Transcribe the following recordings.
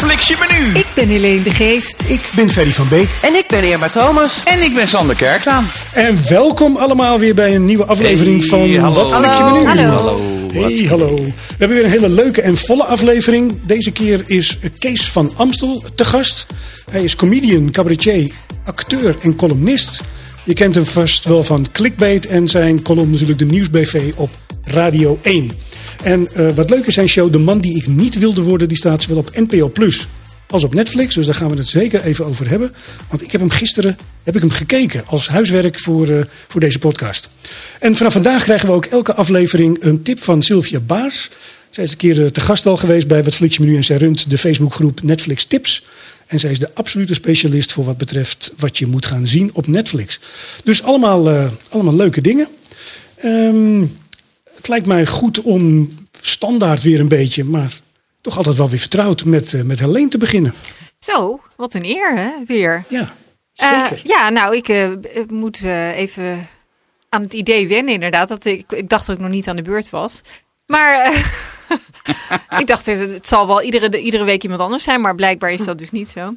Netflix je menu. Ik ben Helene de Geest. Ik ben Ferry van Beek. En ik ben Irma Thomas. En ik ben Sander Kerklaan. En welkom allemaal weer bij een nieuwe aflevering Hey, van hallo. Wat menu. Hallo. Hallo. Hey, hallo. We hebben weer een hele leuke en volle aflevering. Deze keer is Kees van Amstel te gast. Hij is comedian, cabaretier, acteur en columnist. Je kent hem vast wel van Clickbait en zijn column natuurlijk de Nieuwsbv op Radio 1. En eh, wat leuk is zijn show De Man Die Ik Niet Wilde Worden, die staat zowel op NPO Plus als op Netflix. Dus daar gaan we het zeker even over hebben. Want ik heb hem gisteren heb ik hem gekeken als huiswerk voor, eh, voor deze podcast. En vanaf vandaag krijgen we ook elke aflevering een tip van Sylvia Baars. Zij is een keer eh, te gast al geweest bij Wat Flitsje Menu en zij runt de Facebookgroep Netflix Tips. En zij is de absolute specialist voor wat betreft wat je moet gaan zien op Netflix. Dus allemaal, allemaal leuke dingen. Ehm, het lijkt mij goed om standaard weer een beetje, maar toch altijd wel weer vertrouwd met, eh, met Helene te beginnen. Zo, wat een eer hè, weer. Ja, Eh, zeker. ja, nou, ik eh, moet even aan het idee wennen inderdaad. Dat ik, ik dacht dat ik nog niet aan de beurt was. Maar ik dacht, het, het zal wel iedere, iedere week iemand anders zijn. Maar blijkbaar is dat dus niet zo.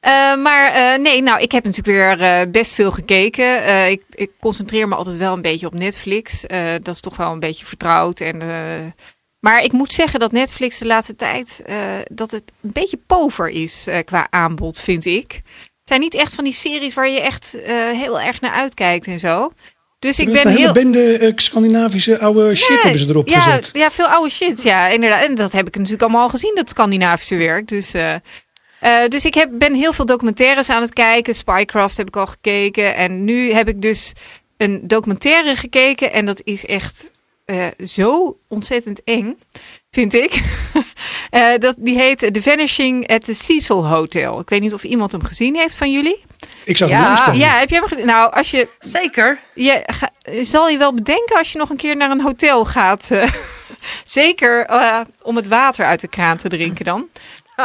Eh, maar eh, nee, nou, ik heb natuurlijk weer eh, best veel gekeken. Ik, ik concentreer me altijd wel een beetje op Netflix. Dat is toch wel een beetje vertrouwd. En, maar ik moet zeggen dat Netflix de laatste tijd dat het een beetje pover is qua aanbod, vind ik. Het zijn niet echt van die series waar je echt heel erg naar uitkijkt en zo. Dus ik ben een hele heel. bende eh, Scandinavische oude shit hebben ze erop ja, gezet. Ja, veel oude shit. Ja, inderdaad. En dat heb ik natuurlijk allemaal al gezien, dat Scandinavische werk. Dus, eh, dus ik heb, ben heel veel documentaires aan het kijken. Spycraft heb ik al gekeken. En nu heb ik dus een documentaire gekeken. En dat is echt eh, zo ontzettend eng, vind ik. Eh, dat, die heet The Vanishing at the Cecil Hotel. Ik weet niet of iemand hem gezien heeft van jullie. Ik zag Ja, hem langskomen. Ja, heb jij hem gezien? Nou, als je Zeker. je ga- zal je wel bedenken als je nog een keer naar een hotel gaat. zeker eh, om het water uit de kraan te drinken dan.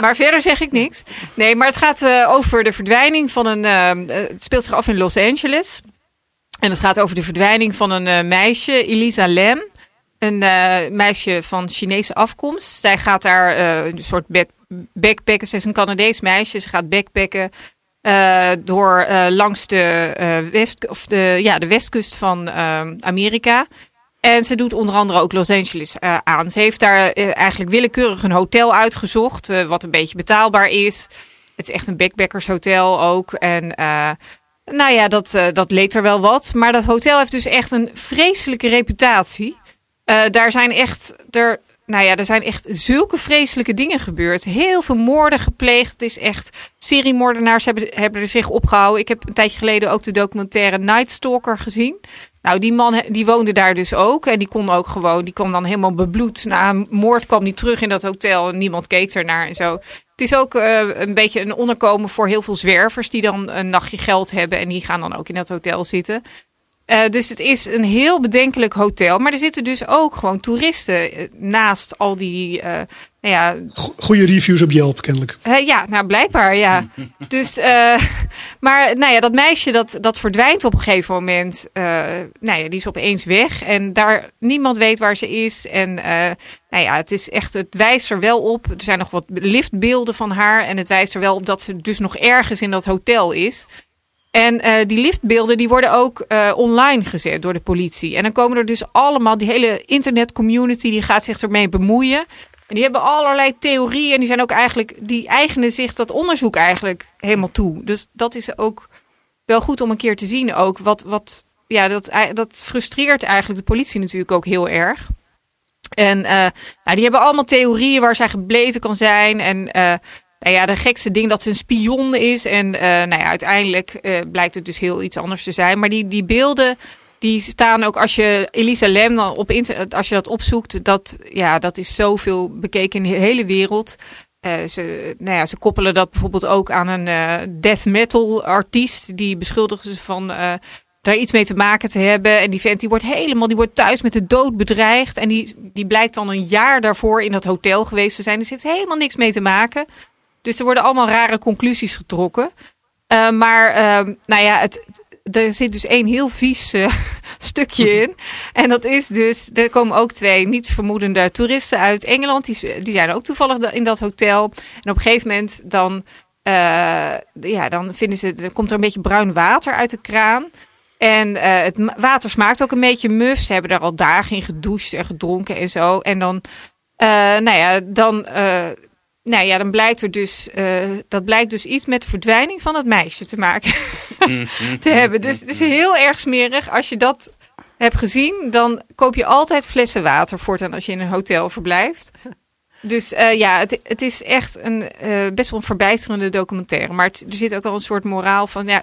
Maar verder zeg ik niks. Nee, maar het gaat eh, over de verdwijning van een. eh, het speelt zich af in Los Angeles. En het gaat over de verdwijning van een eh, meisje, Elisa Lam. Een meisje van Chinese afkomst. Zij gaat daar een soort backpacken. Ze is een Canadees meisje. Ze gaat backpacken door langs de, west, of de, ja, de westkust van Amerika. En ze doet onder andere ook Los Angeles eh, aan. Ze heeft daar eh, eigenlijk willekeurig een hotel uitgezocht, eh, wat een beetje betaalbaar is. Het is echt een backpackershotel ook. En nou ja, dat, dat leek er wel wat. Maar dat hotel heeft dus echt een vreselijke reputatie. Daar zijn echt, er, nou ja, er zijn echt zulke vreselijke dingen gebeurd. Heel veel moorden gepleegd. Het is echt seriemoordenaars hebben, hebben er zich opgehouden. Ik heb een tijdje geleden ook de documentaire Night Stalker gezien. Nou, die man die woonde daar dus ook. En die kon ook gewoon, die kwam dan helemaal bebloed. Na een moord kwam die terug in dat hotel en niemand keek ernaar en zo. Het is ook eh, een beetje een onderkomen voor heel veel zwervers die dan een nachtje geld hebben. En die gaan dan ook in dat hotel zitten. Eh, dus het is een heel bedenkelijk hotel. Maar er zitten dus ook gewoon toeristen eh, naast al die. eh, nou ja, Go- Goede reviews op Yelp, kennelijk. eh, ja, nou blijkbaar, ja. dus, eh, maar nou ja, dat meisje dat, dat verdwijnt op een gegeven moment. eh, nou ja, die is opeens weg en daar niemand weet waar ze is. En eh, nou ja, het is echt, het wijst er wel op. Er zijn nog wat liftbeelden van haar en het wijst er wel op dat ze dus nog ergens in dat hotel is. En eh, die liftbeelden die worden ook eh, online gezet door de politie. En dan komen er dus allemaal, die hele internetcommunity die gaat zich ermee bemoeien. En die hebben allerlei theorieën en die zijn ook eigenlijk, die eigenen zich dat onderzoek eigenlijk helemaal toe. Dus dat is ook wel goed om een keer te zien ook. Wat, wat, ja, dat, dat frustreert eigenlijk de politie natuurlijk ook heel erg. En nou, die hebben allemaal theorieën waar zij gebleven kan zijn. En nou ja, de gekste ding dat ze een spion is. En eh, nou ja, uiteindelijk eh, blijkt het dus heel iets anders te zijn. Maar die, die beelden, die staan ook als je Elisa Lam dan op internet, als je dat opzoekt, dat, ja, dat is zoveel bekeken in de hele wereld. Eh, ze, nou ja, ze koppelen dat bijvoorbeeld ook aan een death metal artiest. Die beschuldigen ze van daar iets mee te maken te hebben. En die vent die wordt helemaal, die wordt thuis met de dood bedreigd. En die, die blijkt dan een jaar daarvoor in dat hotel geweest te zijn. Dus heeft helemaal niks mee te maken. Dus er worden allemaal rare conclusies getrokken. Uh, maar uh, nou ja, het, er zit dus één heel vies uh, stukje in. En dat is dus, er komen ook twee niet vermoedende toeristen uit Engeland. Die, die zijn ook toevallig in dat hotel. En op een gegeven moment dan, uh, ja, dan vinden ze, er komt er een beetje bruin water uit de kraan. En het water smaakt ook een beetje muf. Ze hebben daar al dagen in gedoucht en gedronken en zo. En dan, nou ja, dan nou ja, dan blijkt er dus, uh, dat blijkt dus iets met de verdwijning van het meisje te maken te hebben. Dus het is heel erg smerig. Als je dat hebt gezien, dan koop je altijd flessen water voortaan als je in een hotel verblijft. Dus uh, ja, het, het, is echt een uh, best wel een verbijsterende documentaire. Maar het, er zit ook wel een soort moraal van, ja,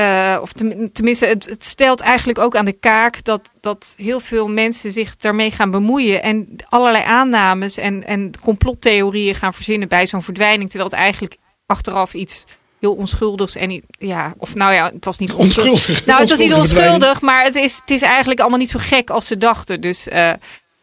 uh, of tenminste, het, het, stelt eigenlijk ook aan de kaak dat, dat heel veel mensen zich daarmee gaan bemoeien. En allerlei aannames en, en complottheorieën gaan verzinnen bij zo'n verdwijning. Terwijl het eigenlijk achteraf iets heel onschuldigs en ja, of nou ja, het was niet onschuldig. onschuldig. Nou, het was niet onschuldig, maar het is, het is eigenlijk allemaal niet zo gek als ze dachten. Dus uh,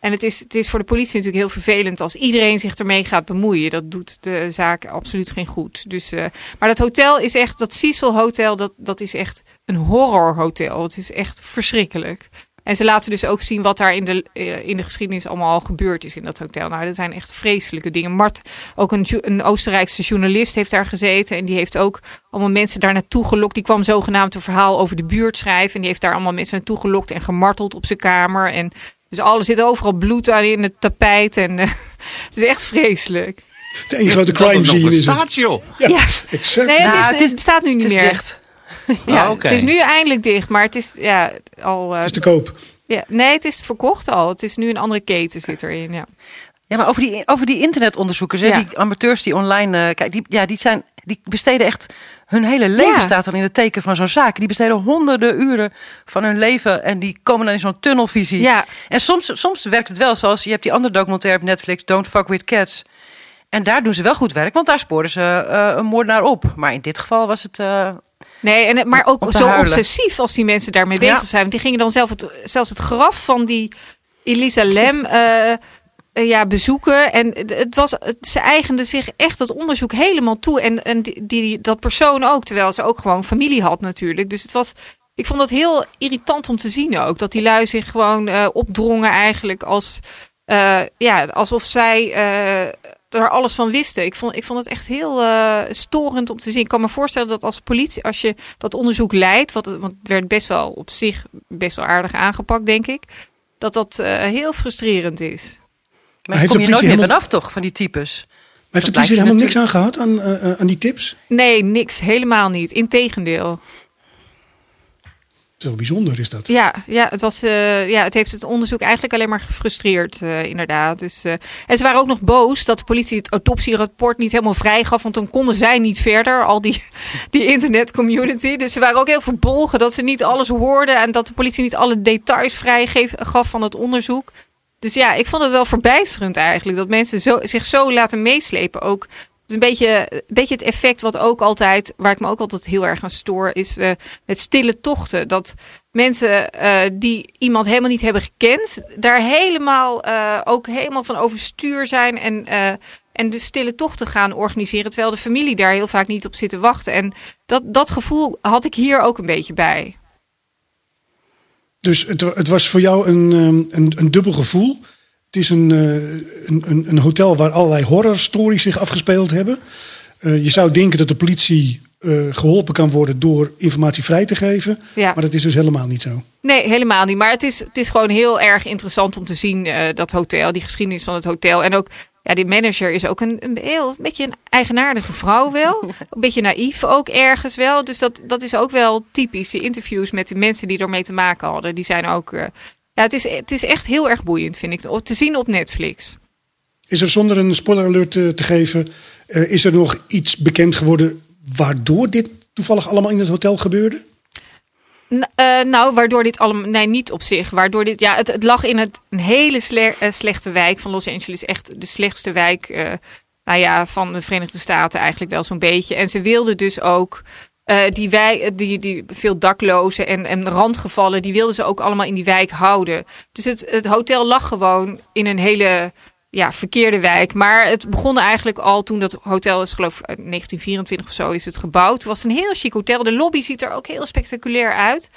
en het is, het is voor de politie natuurlijk heel vervelend als iedereen zich ermee gaat bemoeien. Dat doet de zaak absoluut geen goed. Dus, uh, maar dat hotel is echt, dat Cecil Hotel, dat, dat is echt een horrorhotel. Het is echt verschrikkelijk. En ze laten dus ook zien wat daar in de, uh, in de geschiedenis allemaal al gebeurd is in dat hotel. Nou, dat zijn echt vreselijke dingen. Mart, ook een, een Oostenrijkse journalist, heeft daar gezeten. En die heeft ook allemaal mensen daar naartoe gelokt. Die kwam zogenaamd een verhaal over de buurt schrijven. En die heeft daar allemaal mensen naartoe gelokt en gemarteld op zijn kamer. En dus alles zit overal bloed aan in het tapijt. En uh, het is echt vreselijk. Het één grote crime scene is het. joh. Ja, Ja. exact. Nee, het, Nou, is, het is- het bestaat nu niet Het is meer. dicht. Ja, Ah, oké. Het is nu eindelijk dicht, maar het is ja, al. eh, Het is te koop. ja, nee, het is verkocht al. Het is nu een andere keten zit erin. Ja. Ja, maar over die, over die internetonderzoekers, hè, Ja. die amateurs die online eh kijken, die, ja, die, zijn, die besteden echt hun hele leven Ja. staat dan in het teken van zo'n zaak. Die besteden honderden uren van hun leven en die komen dan in zo'n tunnelvisie. ja, En soms, soms werkt het wel, zoals je hebt die andere documentaire op Netflix, Don't Fuck With Cats. En daar doen ze wel goed werk, want daar spoorden ze eh, een moordenaar op. Maar in dit geval was het... eh, nee, en, maar ook zo huilen. obsessief als die mensen daarmee Ja. bezig zijn. Want die gingen dan zelf het, zelfs het graf van die Elisa Lem eh, ja, bezoeken. En het was, ze eigenden zich echt dat onderzoek helemaal toe. En, en die, dat persoon ook, terwijl ze ook gewoon familie had natuurlijk. Dus het was, ik vond dat heel irritant om te zien ook. Dat die lui zich gewoon eh, opdrongen eigenlijk als, eh, ja, alsof zij er alles van wisten. Ik vond, ik vond het echt heel storend om te zien. Ik kan me voorstellen dat als politie, als je dat onderzoek leidt, wat, want het werd best wel op zich best wel aardig aangepakt, denk ik. Dat dat heel frustrerend is. Maar heeft daar kom je nooit meer helemaal- vanaf toch, van die types. Maar heeft de politie er helemaal niks aan gehad, aan, eh, eh, aan die tips? Nee, niks. Helemaal niet. Integendeel. Zo bijzonder is dat. Ja, ja, het was, eh, ja, het heeft het onderzoek eigenlijk alleen maar gefrustreerd, eh, inderdaad. Dus, eh, en ze waren ook nog boos dat de politie het autopsierapport niet helemaal vrij gaf, want dan konden zij niet verder, al die, die internetcommunity. Dus ze waren ook heel verbolgen dat ze niet alles hoorden en dat de politie niet alle details vrij geef, gaf van het onderzoek. Dus ja, ik vond het wel verbijsterend eigenlijk, dat mensen zo, zich zo laten meeslepen. Ook een beetje, beetje het effect wat ook altijd, waar ik me ook altijd heel erg aan stoor, is eh met stille tochten. Dat mensen eh, die iemand helemaal niet hebben gekend, daar helemaal eh, ook helemaal van overstuur zijn en, en dus stille tochten gaan organiseren, terwijl de familie daar heel vaak niet op zit te wachten. En dat, dat gevoel had ik hier ook een beetje bij. Dus het, het was voor jou een, ehm, een, een dubbel gevoel. Het is een, eh, een, een, een hotel waar allerlei horrorstories zich afgespeeld hebben. Eh, je zou denken dat de politie eh, geholpen kan worden door informatie vrij te geven. Ja. Maar dat is dus helemaal niet zo. Nee, helemaal niet. Maar het is, het is gewoon heel erg interessant om te zien, dat hotel, die geschiedenis van het hotel. En ook, ja, die manager is ook een, een, heel, een beetje een eigenaardige vrouw wel. Een beetje naïef ook ergens wel. Dus dat, dat is ook wel typisch. Die interviews met de mensen die ermee te maken hadden, die zijn ook... eh, ja, het is, het is echt heel erg boeiend, vind ik. Te zien op Netflix. Is er zonder een spoiler alert te, te geven, eh, is er nog iets bekend geworden waardoor dit toevallig allemaal in het hotel gebeurde? Eh, nou, waardoor dit allemaal. Nee, niet op zich. Waardoor dit. Ja, het, lag in het, een hele eh, slechte wijk van Los Angeles. Echt de slechtste wijk. eh, nou ja, van de Verenigde Staten eigenlijk wel zo'n beetje. En ze wilden dus ook. die, wijk, die, die veel daklozen en, en randgevallen, die wilden ze ook allemaal in die wijk houden. Dus het, het hotel lag gewoon in een hele ja, verkeerde wijk. Maar het begon eigenlijk al toen dat hotel is, geloof ik, uit 1924 of zo is het gebouwd. Het was een heel chic hotel. De lobby ziet er ook heel spectaculair uit.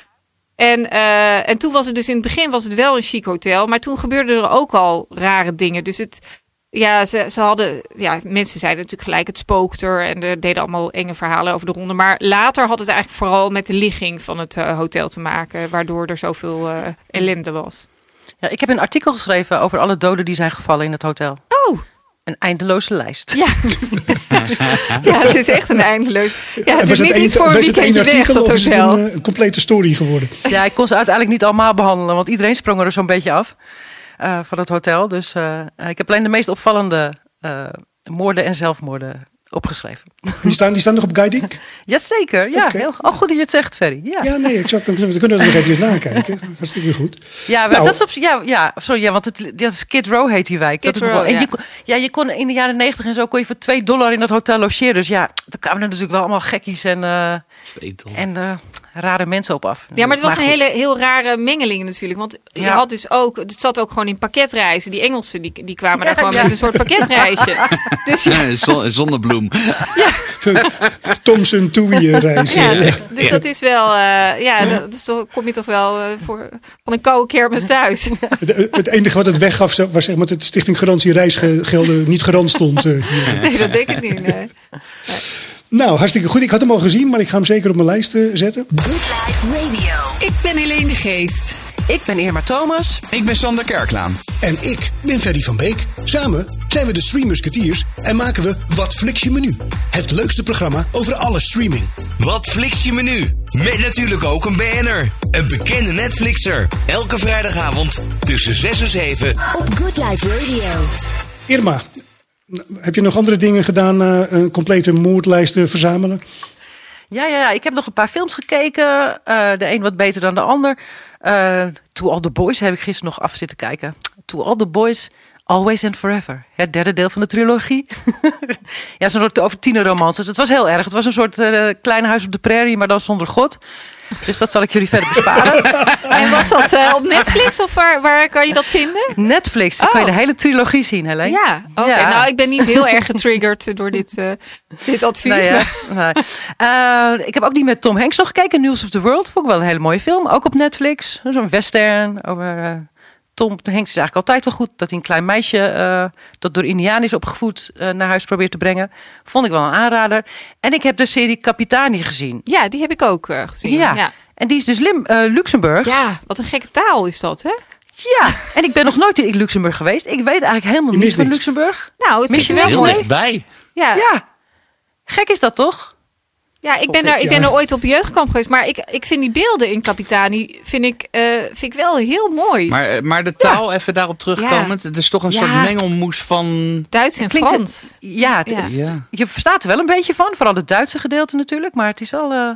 En, eh, en toen was het dus in het begin was het wel een chic hotel. Maar toen gebeurden er ook al rare dingen. Dus het, ja, ze, ze hadden, ja, mensen zeiden natuurlijk gelijk het spookt er. En er deden allemaal enge verhalen over de ronde. Maar later had het eigenlijk vooral met de ligging van het eh, hotel te maken. Waardoor er zoveel eh, ellende was. Ja, ik heb een artikel geschreven over alle doden die zijn gevallen in het hotel. Oh, Een eindeloze lijst. ja. ja, het is echt een eindeloos. Ja, het En is niet iets voor een was weekendje weg, artikel dat of is het een, eh, een complete story geworden? Ja, ik kon ze uiteindelijk niet allemaal behandelen, want iedereen sprong er zo'n beetje af eh, van het hotel. Dus eh, eh, ik heb alleen de meest opvallende eh, moorden en zelfmoorden opgeschreven. Die staan, die staan nog op Guiding? Jazeker, ja. Oké. Heel, oh, goed dat je het zegt, Ferry. Ja, ja. Ja, nee, exact. Dan kunnen we dat nog even nakijken. Hartstikke goed. we- Nou. dat is op, ja, ja, sorry, ja, want het, dat is Skid Row heet die wijk. Skid dat Row, wel- en ja. je, kon- ja, je kon in de jaren negentig en zo kon je voor 2 dollar in dat hotel logeren. Dus ja, daar kwamen er natuurlijk wel allemaal gekkies en, eh, Twee ton. en eh, rare mensen op af. Ja, maar het was een hele heel rare mengeling natuurlijk. Want je Ja. had dus ook, het zat ook gewoon in pakketreizen. Die Engelsen die, die kwamen Ja, daar gewoon ja. met een soort pakketreisje. dus ja, Eh, Zon- Zonnebloem. Thomson Toei reizen. ja, Ja. dus dat is wel, eh, ja, dat is toch, kom je toch wel eh, voor, van een koude kermis thuis. Het, het enige wat het weggaf was zeg maar dat de Stichting Garantie Reisgelden niet garant stond. eh, hier. nee, dat denk ik niet. nee. Nou, hartstikke goed. Ik had hem al gezien, maar ik ga hem zeker op mijn lijst eh, zetten. Good Life Radio. Ik ben Helene de Geest. Ik ben Irma Thomas. Ik ben Sander Kerklaan. En ik ben Ferdy van Beek. Samen zijn we de Stream Musketeers en maken we Wat Flix je menu? Het leukste programma over alle streaming. Wat fliks je menu? Met natuurlijk ook een BN'er. Een bekende Netflixer. Elke vrijdagavond tussen 6 en 7. Op Good Life Radio. Irma, heb je nog andere dingen gedaan na een complete moordlijst te verzamelen? Ja, ja, ja, ik heb nog een paar films gekeken. Eh, de een wat beter dan de ander. Eh To All The Boys heb ik gisteren nog af zitten kijken. To All The Boys, Always and Forever. Het derde deel van de trilogie. ja, zo'n soort over tienerromans. Dus het was heel erg. Het was een soort eh klein huis op de prairie, maar dan zonder God. Dus dat zal ik jullie verder besparen. En was dat eh, op Netflix of waar, waar kan je dat vinden? Netflix, dan kan je Oh. de hele trilogie zien, Helene. Ja, oké. Ja. Nou, ik ben niet heel erg getriggerd door dit, eh, dit advies. Nee, maar-. Eh, ik heb ook die met Tom Hanks nog gekeken. News of the World. Vond ik wel een hele mooie film. Ook op Netflix. Zo'n western over... Tom Hanks is eigenlijk altijd wel goed. Dat hij een klein meisje eh, dat door Indianen is opgevoed eh, naar huis probeert te brengen. Vond ik wel een aanrader. En ik heb de serie Capitani gezien. ja, die heb ik ook eh, gezien. Ja. ja. En die is dus Lim, eh, Luxemburg. Ja, wat een gekke taal is dat, hè? Ja. En ik ben nog nooit in Luxemburg geweest. Ik weet eigenlijk helemaal niets van niks. Luxemburg. Nou, het Mis is je wel Heel mooi. dichtbij. Ja. Ja. Gek is dat toch? Ik, ben er, ik ben er ooit op jeugdkamp geweest. Maar ik, ik vind die beelden in Capitani vind ik, eh, vind ik wel heel mooi. Maar, eh, maar de taal, even daarop terugkomend. Het is toch een Ja. soort mengelmoes van... Duits en Frans. Ja, het, Ja. het- Ja. je verstaat er wel een beetje van. Vooral het Duitse gedeelte natuurlijk. Maar het is wel... eh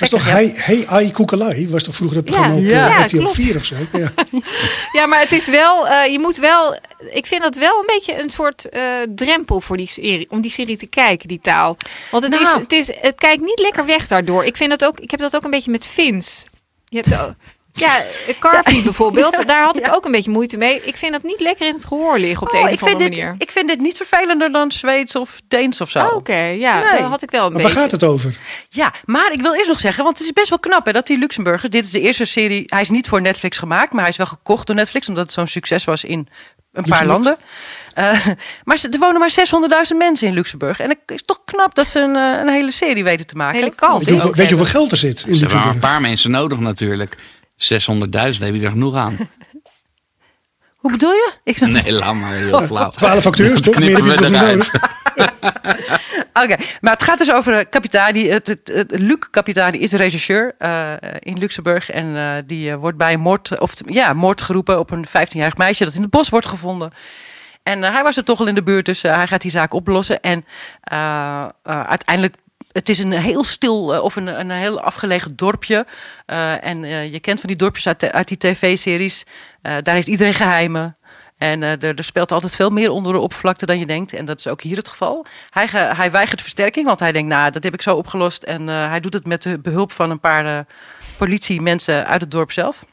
Is toch Hey, hey Ai Koekelai? Was toch vroeger dat programma op Ja. eh, Ja. 4 of zo? Ja. Ja, maar het is wel, eh, je moet wel, ik vind dat wel een beetje een soort eh, drempel voor die serie, om die serie te kijken, die taal. Want het, is, Nou. het, is, het kijkt niet lekker weg daardoor. Ik vind dat ook, ik heb dat ook een beetje met Fins. Je hebt ook, ja, Carpi bijvoorbeeld, daar had ik ja. ook een beetje moeite mee. Ik vind dat niet lekker in het gehoor liggen op de Oh, een of andere dit, manier. Ik vind dit niet vervelender dan Zweeds of Deens of zo. Oh, Oké, ja, Nee. daar had ik wel een Maar waar gaat het over? Ja, maar ik wil eerst nog zeggen, want het is best wel knap hè, dat die Luxemburgers... Dit is de eerste serie, hij is niet voor Netflix gemaakt... maar hij is wel gekocht door Netflix... omdat het zo'n succes was in een paar Luxemburg. landen. Eh, maar ze- er wonen maar 600.000 mensen in Luxemburg. En het is toch knap dat ze een, eh, een hele serie weten te maken. Hele kans. Weet je, hoeveel, weet je hoeveel geld er zit in Ze hebben maar een Luxemburg? paar mensen nodig natuurlijk. 600.000 heb je er genoeg aan. Hoe bedoel je? Ik zou- Nee, laat maar. Heel flauw. 12 acteurs, toch? Meer heb je niet? Oké, maar het gaat dus over eh, Capitani. Het, het, het- Luc Capitani is regisseur eh, in Luxemburg. En eh, die eh, wordt bij een moord, of, ja, moord geroepen op een 15-jarig meisje dat in het bos wordt gevonden. En hij was er toch al in de buurt, dus eh, hij gaat die zaak oplossen. En eh, eh, uiteindelijk, het is een heel stil eh, of een, een heel afgelegen dorpje. Eh, en eh, je kent van die dorpjes uit, uit die tv-series. Daar heeft iedereen geheimen. En er, er speelt altijd veel meer onder de oppervlakte dan je denkt. En dat is ook hier het geval. Hij, hij weigert versterking, want hij denkt, nou, dat heb ik zo opgelost. En hij doet het met de behulp van een paar politiemensen uit het dorp zelf.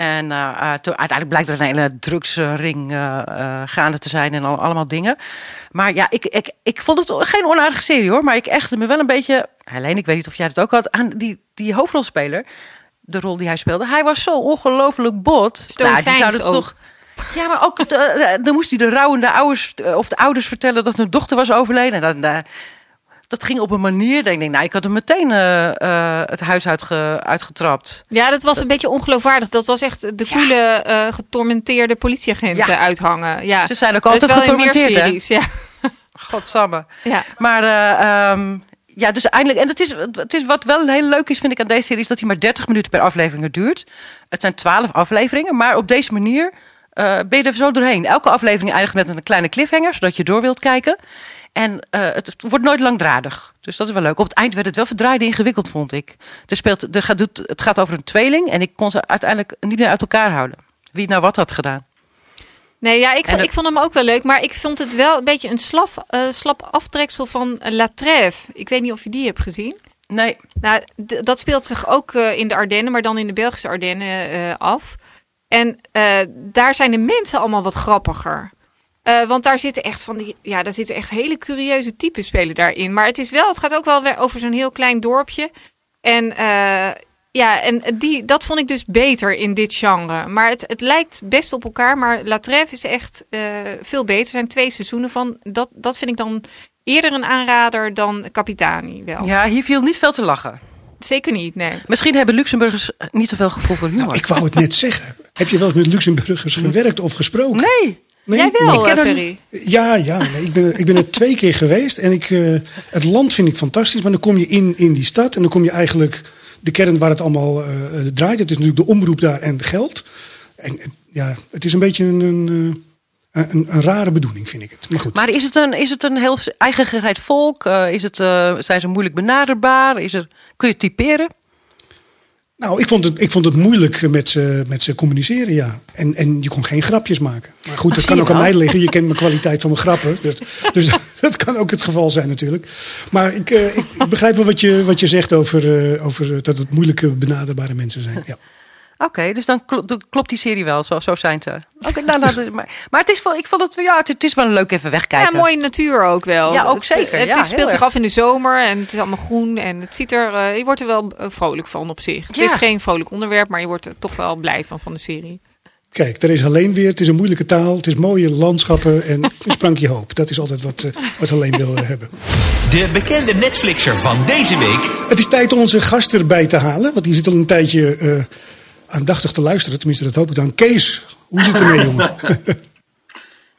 En eh, eh, uiteindelijk blijkt er een hele drugsring eh, gaande te zijn en al, allemaal dingen. Maar ja, ik, ik, ik vond het geen onaardige serie hoor. Maar ik echte me wel een beetje... Helene, ik weet niet of jij het ook had. Aan die, die hoofdrolspeler, de rol die hij speelde. Hij was zo ongelooflijk bot. Nou, die zouden ook. toch... Ja, maar ook dan moest hij de rouwende ouders of de ouders vertellen dat hun dochter was overleden. En dan, dat ging op een manier. Dat ik denk, nou, ik had hem meteen eh, eh, het huis uitge, uitgetrapt. Ja, dat was een beetje ongeloofwaardig. Dat was echt de Ja. coole, eh, getormenteerde politieagent Ja. eh, uithangen. Ja. Ze zijn ook altijd getormenteerd, hè? series, Ja. Godsamme. Ja. Maar eh, ehm, ja, dus eindelijk. En het is, het is wat wel heel leuk is, vind ik aan deze serie, is dat hij maar 30 minuten per aflevering duurt. Het zijn 12 afleveringen, maar op deze manier ben je er zo doorheen. Elke aflevering eindigt met een kleine cliffhanger, zodat je door wilt kijken. En eh, het wordt nooit langdradig. Dus dat is wel leuk. Op het eind werd het wel verdraaid ingewikkeld, vond ik. Er speelt, er gaat, het gaat over een tweeling en ik kon ze uiteindelijk niet meer uit elkaar houden. Wie nou wat had gedaan. Nee, ja, ik, vond, ik vond hem ook wel leuk. Maar ik vond het wel een beetje een slap, eh, slap aftreksel van La Trève. Ik weet niet of je die hebt gezien. Nee, Nou, dat speelt zich ook eh, in de Ardennen, maar dan in de Belgische Ardennen af. En daar zijn de mensen allemaal wat grappiger. Eh, want daar zitten echt van die, ja, daar zitten echt hele curieuze types spelen daarin. Maar het is wel, het gaat ook wel weer over zo'n heel klein dorpje. En eh, ja, en die, dat vond ik dus beter in dit genre. Maar het, het lijkt best op elkaar. Maar La Trève is echt eh, veel beter. Er zijn twee seizoenen van. Dat, dat vind ik dan eerder een aanrader dan Capitani wel. ja, hier viel niet veel te lachen. Zeker niet, nee. Misschien hebben Luxemburgers niet zoveel gevoel voor humor. Nou, ik wou het net zeggen. Heb je wel eens met Luxemburgers gewerkt of gesproken? Nee. Nee? Jij wel, Nee. Ferry. Ja, ja nee, ik, ben, ik ben er twee keer geweest. En ik, eh, het land vind ik fantastisch. Maar dan kom je in, in die stad. En dan kom je eigenlijk de kern waar het allemaal eh, eh, draait. Het is natuurlijk de omroep daar en het geld. En ja, het is een beetje een, een, een, een rare bedoeling, vind ik het. Maar goed. Maar is het een, is het een heel eigen gereid volk? Is het, zijn ze moeilijk benaderbaar? Is er, kun je typeren? Nou, ik vond het, ik vond het moeilijk met ze, met ze communiceren, ja. En, en je kon geen grapjes maken. Maar goed, dat kan ook aan mij liggen. Je kent mijn kwaliteit van mijn grappen. Dus, dus dat kan ook het geval zijn natuurlijk. Maar ik, eh, ik, ik begrijp wel wat je, wat je zegt over, eh, over dat het moeilijke benaderbare mensen zijn. Ja. Oké, dus dan klo- dan klopt die serie wel. Zo, zo zijn ze. Oké, nou, nou, maar, maar het is wel, ik vond het, ja, het, het is wel een leuk even wegkijken. Ja, mooie natuur ook wel. Ja, ook Het- zeker. Het, Ja, is- speelt zich erg. af in de zomer en het is allemaal groen. En het ziet er, eh, je wordt er wel eh, vrolijk van op zich. Het Ja. is geen vrolijk onderwerp, maar je wordt er toch wel blij van van de serie. Kijk, er is alleen weer. Het is een moeilijke taal. Het is mooie landschappen en een sprankje hoop. Dat is altijd wat, eh, wat alleen wil hebben. De bekende Netflixer van deze week Het is tijd om onze gast erbij te halen. Want die zit al een tijdje eh, aandachtig te luisteren. Tenminste, dat hoop ik dan. Kees, hoe zit het ermee, jongen?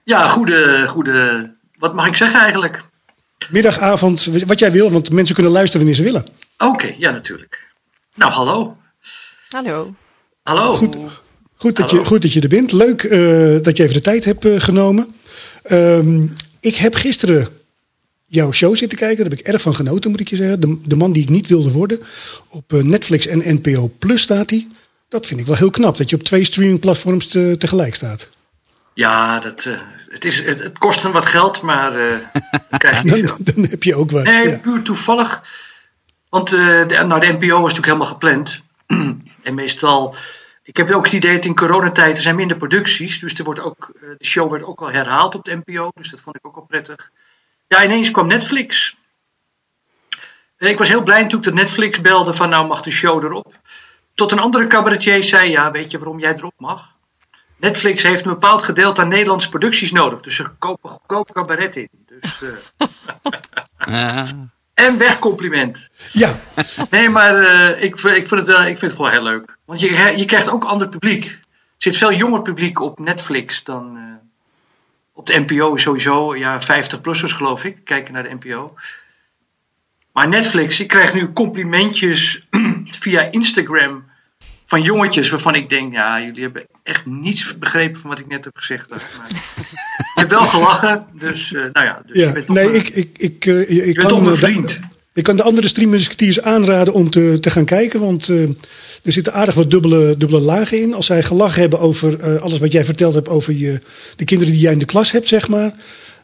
Ja, goede, goede. Wat mag ik zeggen eigenlijk? Middag, avond, wat jij wil. Want mensen kunnen luisteren wanneer ze willen. Oké, ja, natuurlijk. Nou, hallo. Hallo. Hallo. Goed, goed, dat, je, goed dat je er bent. Leuk eh, dat je even de tijd hebt eh, genomen. Ehm, ik heb gisteren jouw show zitten kijken. Daar heb ik erg van genoten, moet ik je zeggen. De, de man die ik niet wilde worden. Op eh, Netflix en NPO Plus staat hij. Dat vind ik wel heel knap, dat je op twee streamingplatforms te- tegelijk staat. Ja, dat, eh, het, is, het, het kost hem wat geld, maar eh krijg je Dan, veel. dan heb je ook wat. Nee, ja. puur toevallig. Want eh, de, nou, de NPO was natuurlijk helemaal gepland. en meestal, ik heb ook het idee dat in coronatijd er zijn minder producties. Dus er wordt ook, de show werd ook wel herhaald op de NPO. Dus dat vond ik ook wel prettig. Ja, ineens kwam Netflix. En ik was heel blij natuurlijk dat Netflix belde van nou mag de show erop. Tot een andere cabaretier zei, ja weet je waarom jij erop mag? Netflix heeft een bepaald gedeelte aan Nederlandse producties nodig. Dus ze kopen goedkoop cabaret in. Dus, eh, Ja. en weg compliment. ja, Nee, maar eh, ik, ik, vind het wel, ik vind het gewoon heel leuk. Want je, je krijgt ook ander publiek. Er zit veel jonger publiek op Netflix dan eh, op de NPO. is Sowieso, ja, 50-plussers geloof ik, kijken naar de NPO. Maar Netflix, ik krijg nu complimentjes via Instagram van jongetjes waarvan ik denk, ja, jullie hebben echt niets begrepen van wat ik net heb gezegd. Maar je hebt wel gelachen, dus eh, nou ja. Dus ja. nee, ik, ik, ik, ik, je kan, eh, da- vriend. ik kan de andere streammusketiers aanraden om te, te gaan kijken. Want eh, er zitten aardig wat dubbele, dubbele lagen in. Als zij gelachen hebben over alles wat jij verteld hebt over je, de kinderen die jij in de klas hebt, zeg maar.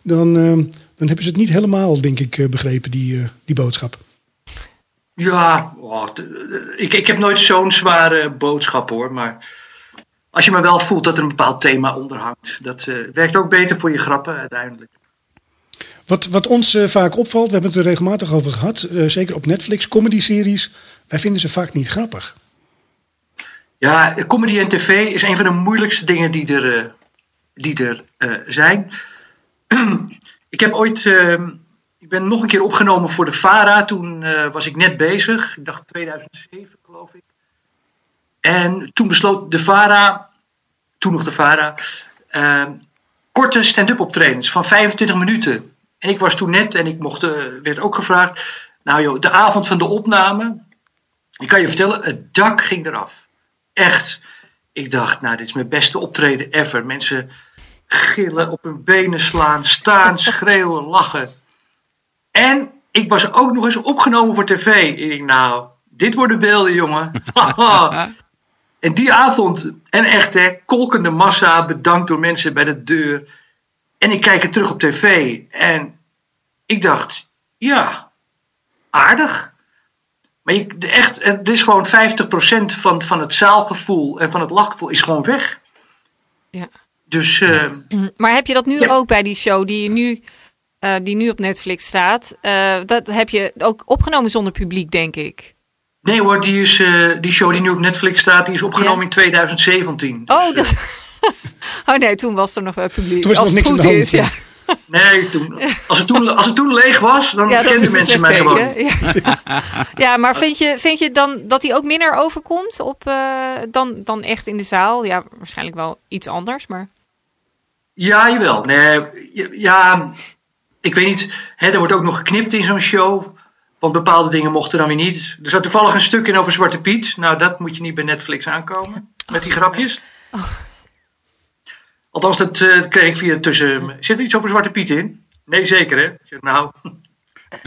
Dan, dan hebben ze het niet helemaal, denk ik, eh, begrepen, die, eh, die boodschap. Ja, oh, ik, ik heb nooit zo'n zware boodschap hoor. Maar als je maar wel voelt dat er een bepaald thema onder hangt. Dat eh, werkt ook beter voor je grappen uiteindelijk. Wat, wat ons vaak opvalt, we hebben het er regelmatig over gehad, eh, zeker op Netflix, comedy-series, wij vinden ze vaak niet grappig. Ja, comedy en tv is een van de moeilijkste dingen die er, die er zijn. ik heb ooit, ehm, ik ben nog een keer opgenomen voor de VARA. Toen eh, was ik net bezig. Ik dacht 2007 geloof ik. En toen besloot de VARA, toen nog de VARA, ehm, korte stand-up optredens van 25 minuten. En ik was toen net en ik mocht, eh, werd ook gevraagd. Nou joh, de avond van de opname, ik kan je vertellen, het dak ging eraf. Echt. Ik dacht, nou, dit is mijn beste optreden ever. Mensen gillen, op hun benen slaan, staan, schreeuwen, lachen. En ik was ook nog eens opgenomen voor tv. Ik denk, nou, dit worden beelden, jongen. en die avond, en echt hè, kolkende massa, bedankt door mensen bij de deur. En ik kijk het terug op tv. En ik dacht, ja, aardig. Maar je, echt, het is gewoon 50% van, van het zaalgevoel en van het lachgevoel is gewoon weg. Ja. Dus eh, Maar heb je dat nu Ja. ook bij die show die, je nu, eh, die nu op Netflix staat? Eh, dat heb je ook opgenomen zonder publiek, denk ik. nee hoor, die, is, eh, die show die nu op Netflix staat, die is opgenomen Ja. in 2017. Dus, Oh, dat... oh nee, toen was er nog wel publiek. Toen was er Als nog het niks aan goed de is, hand, ja. nee, toen, als, het toen, als het toen leeg was, dan Ja, kenden een mensen mij gewoon. Ja. ja, maar vind je, vind je dan dat hij ook minder overkomt op, eh, dan, dan echt in de zaal? Ja, waarschijnlijk wel iets anders, maar... Ja, jawel. Nee, ja, ik weet niet. Hè, er wordt ook nog geknipt in zo'n show. Want bepaalde dingen mochten dan weer niet. Er zat toevallig een stuk in over Zwarte Piet. Nou, dat moet je niet bij Netflix aankomen. Met die grapjes. Althans, dat eh, kreeg ik via tussen. Zit er iets over Zwarte Piet in? Nee, zeker hè? Ik zeg, nou,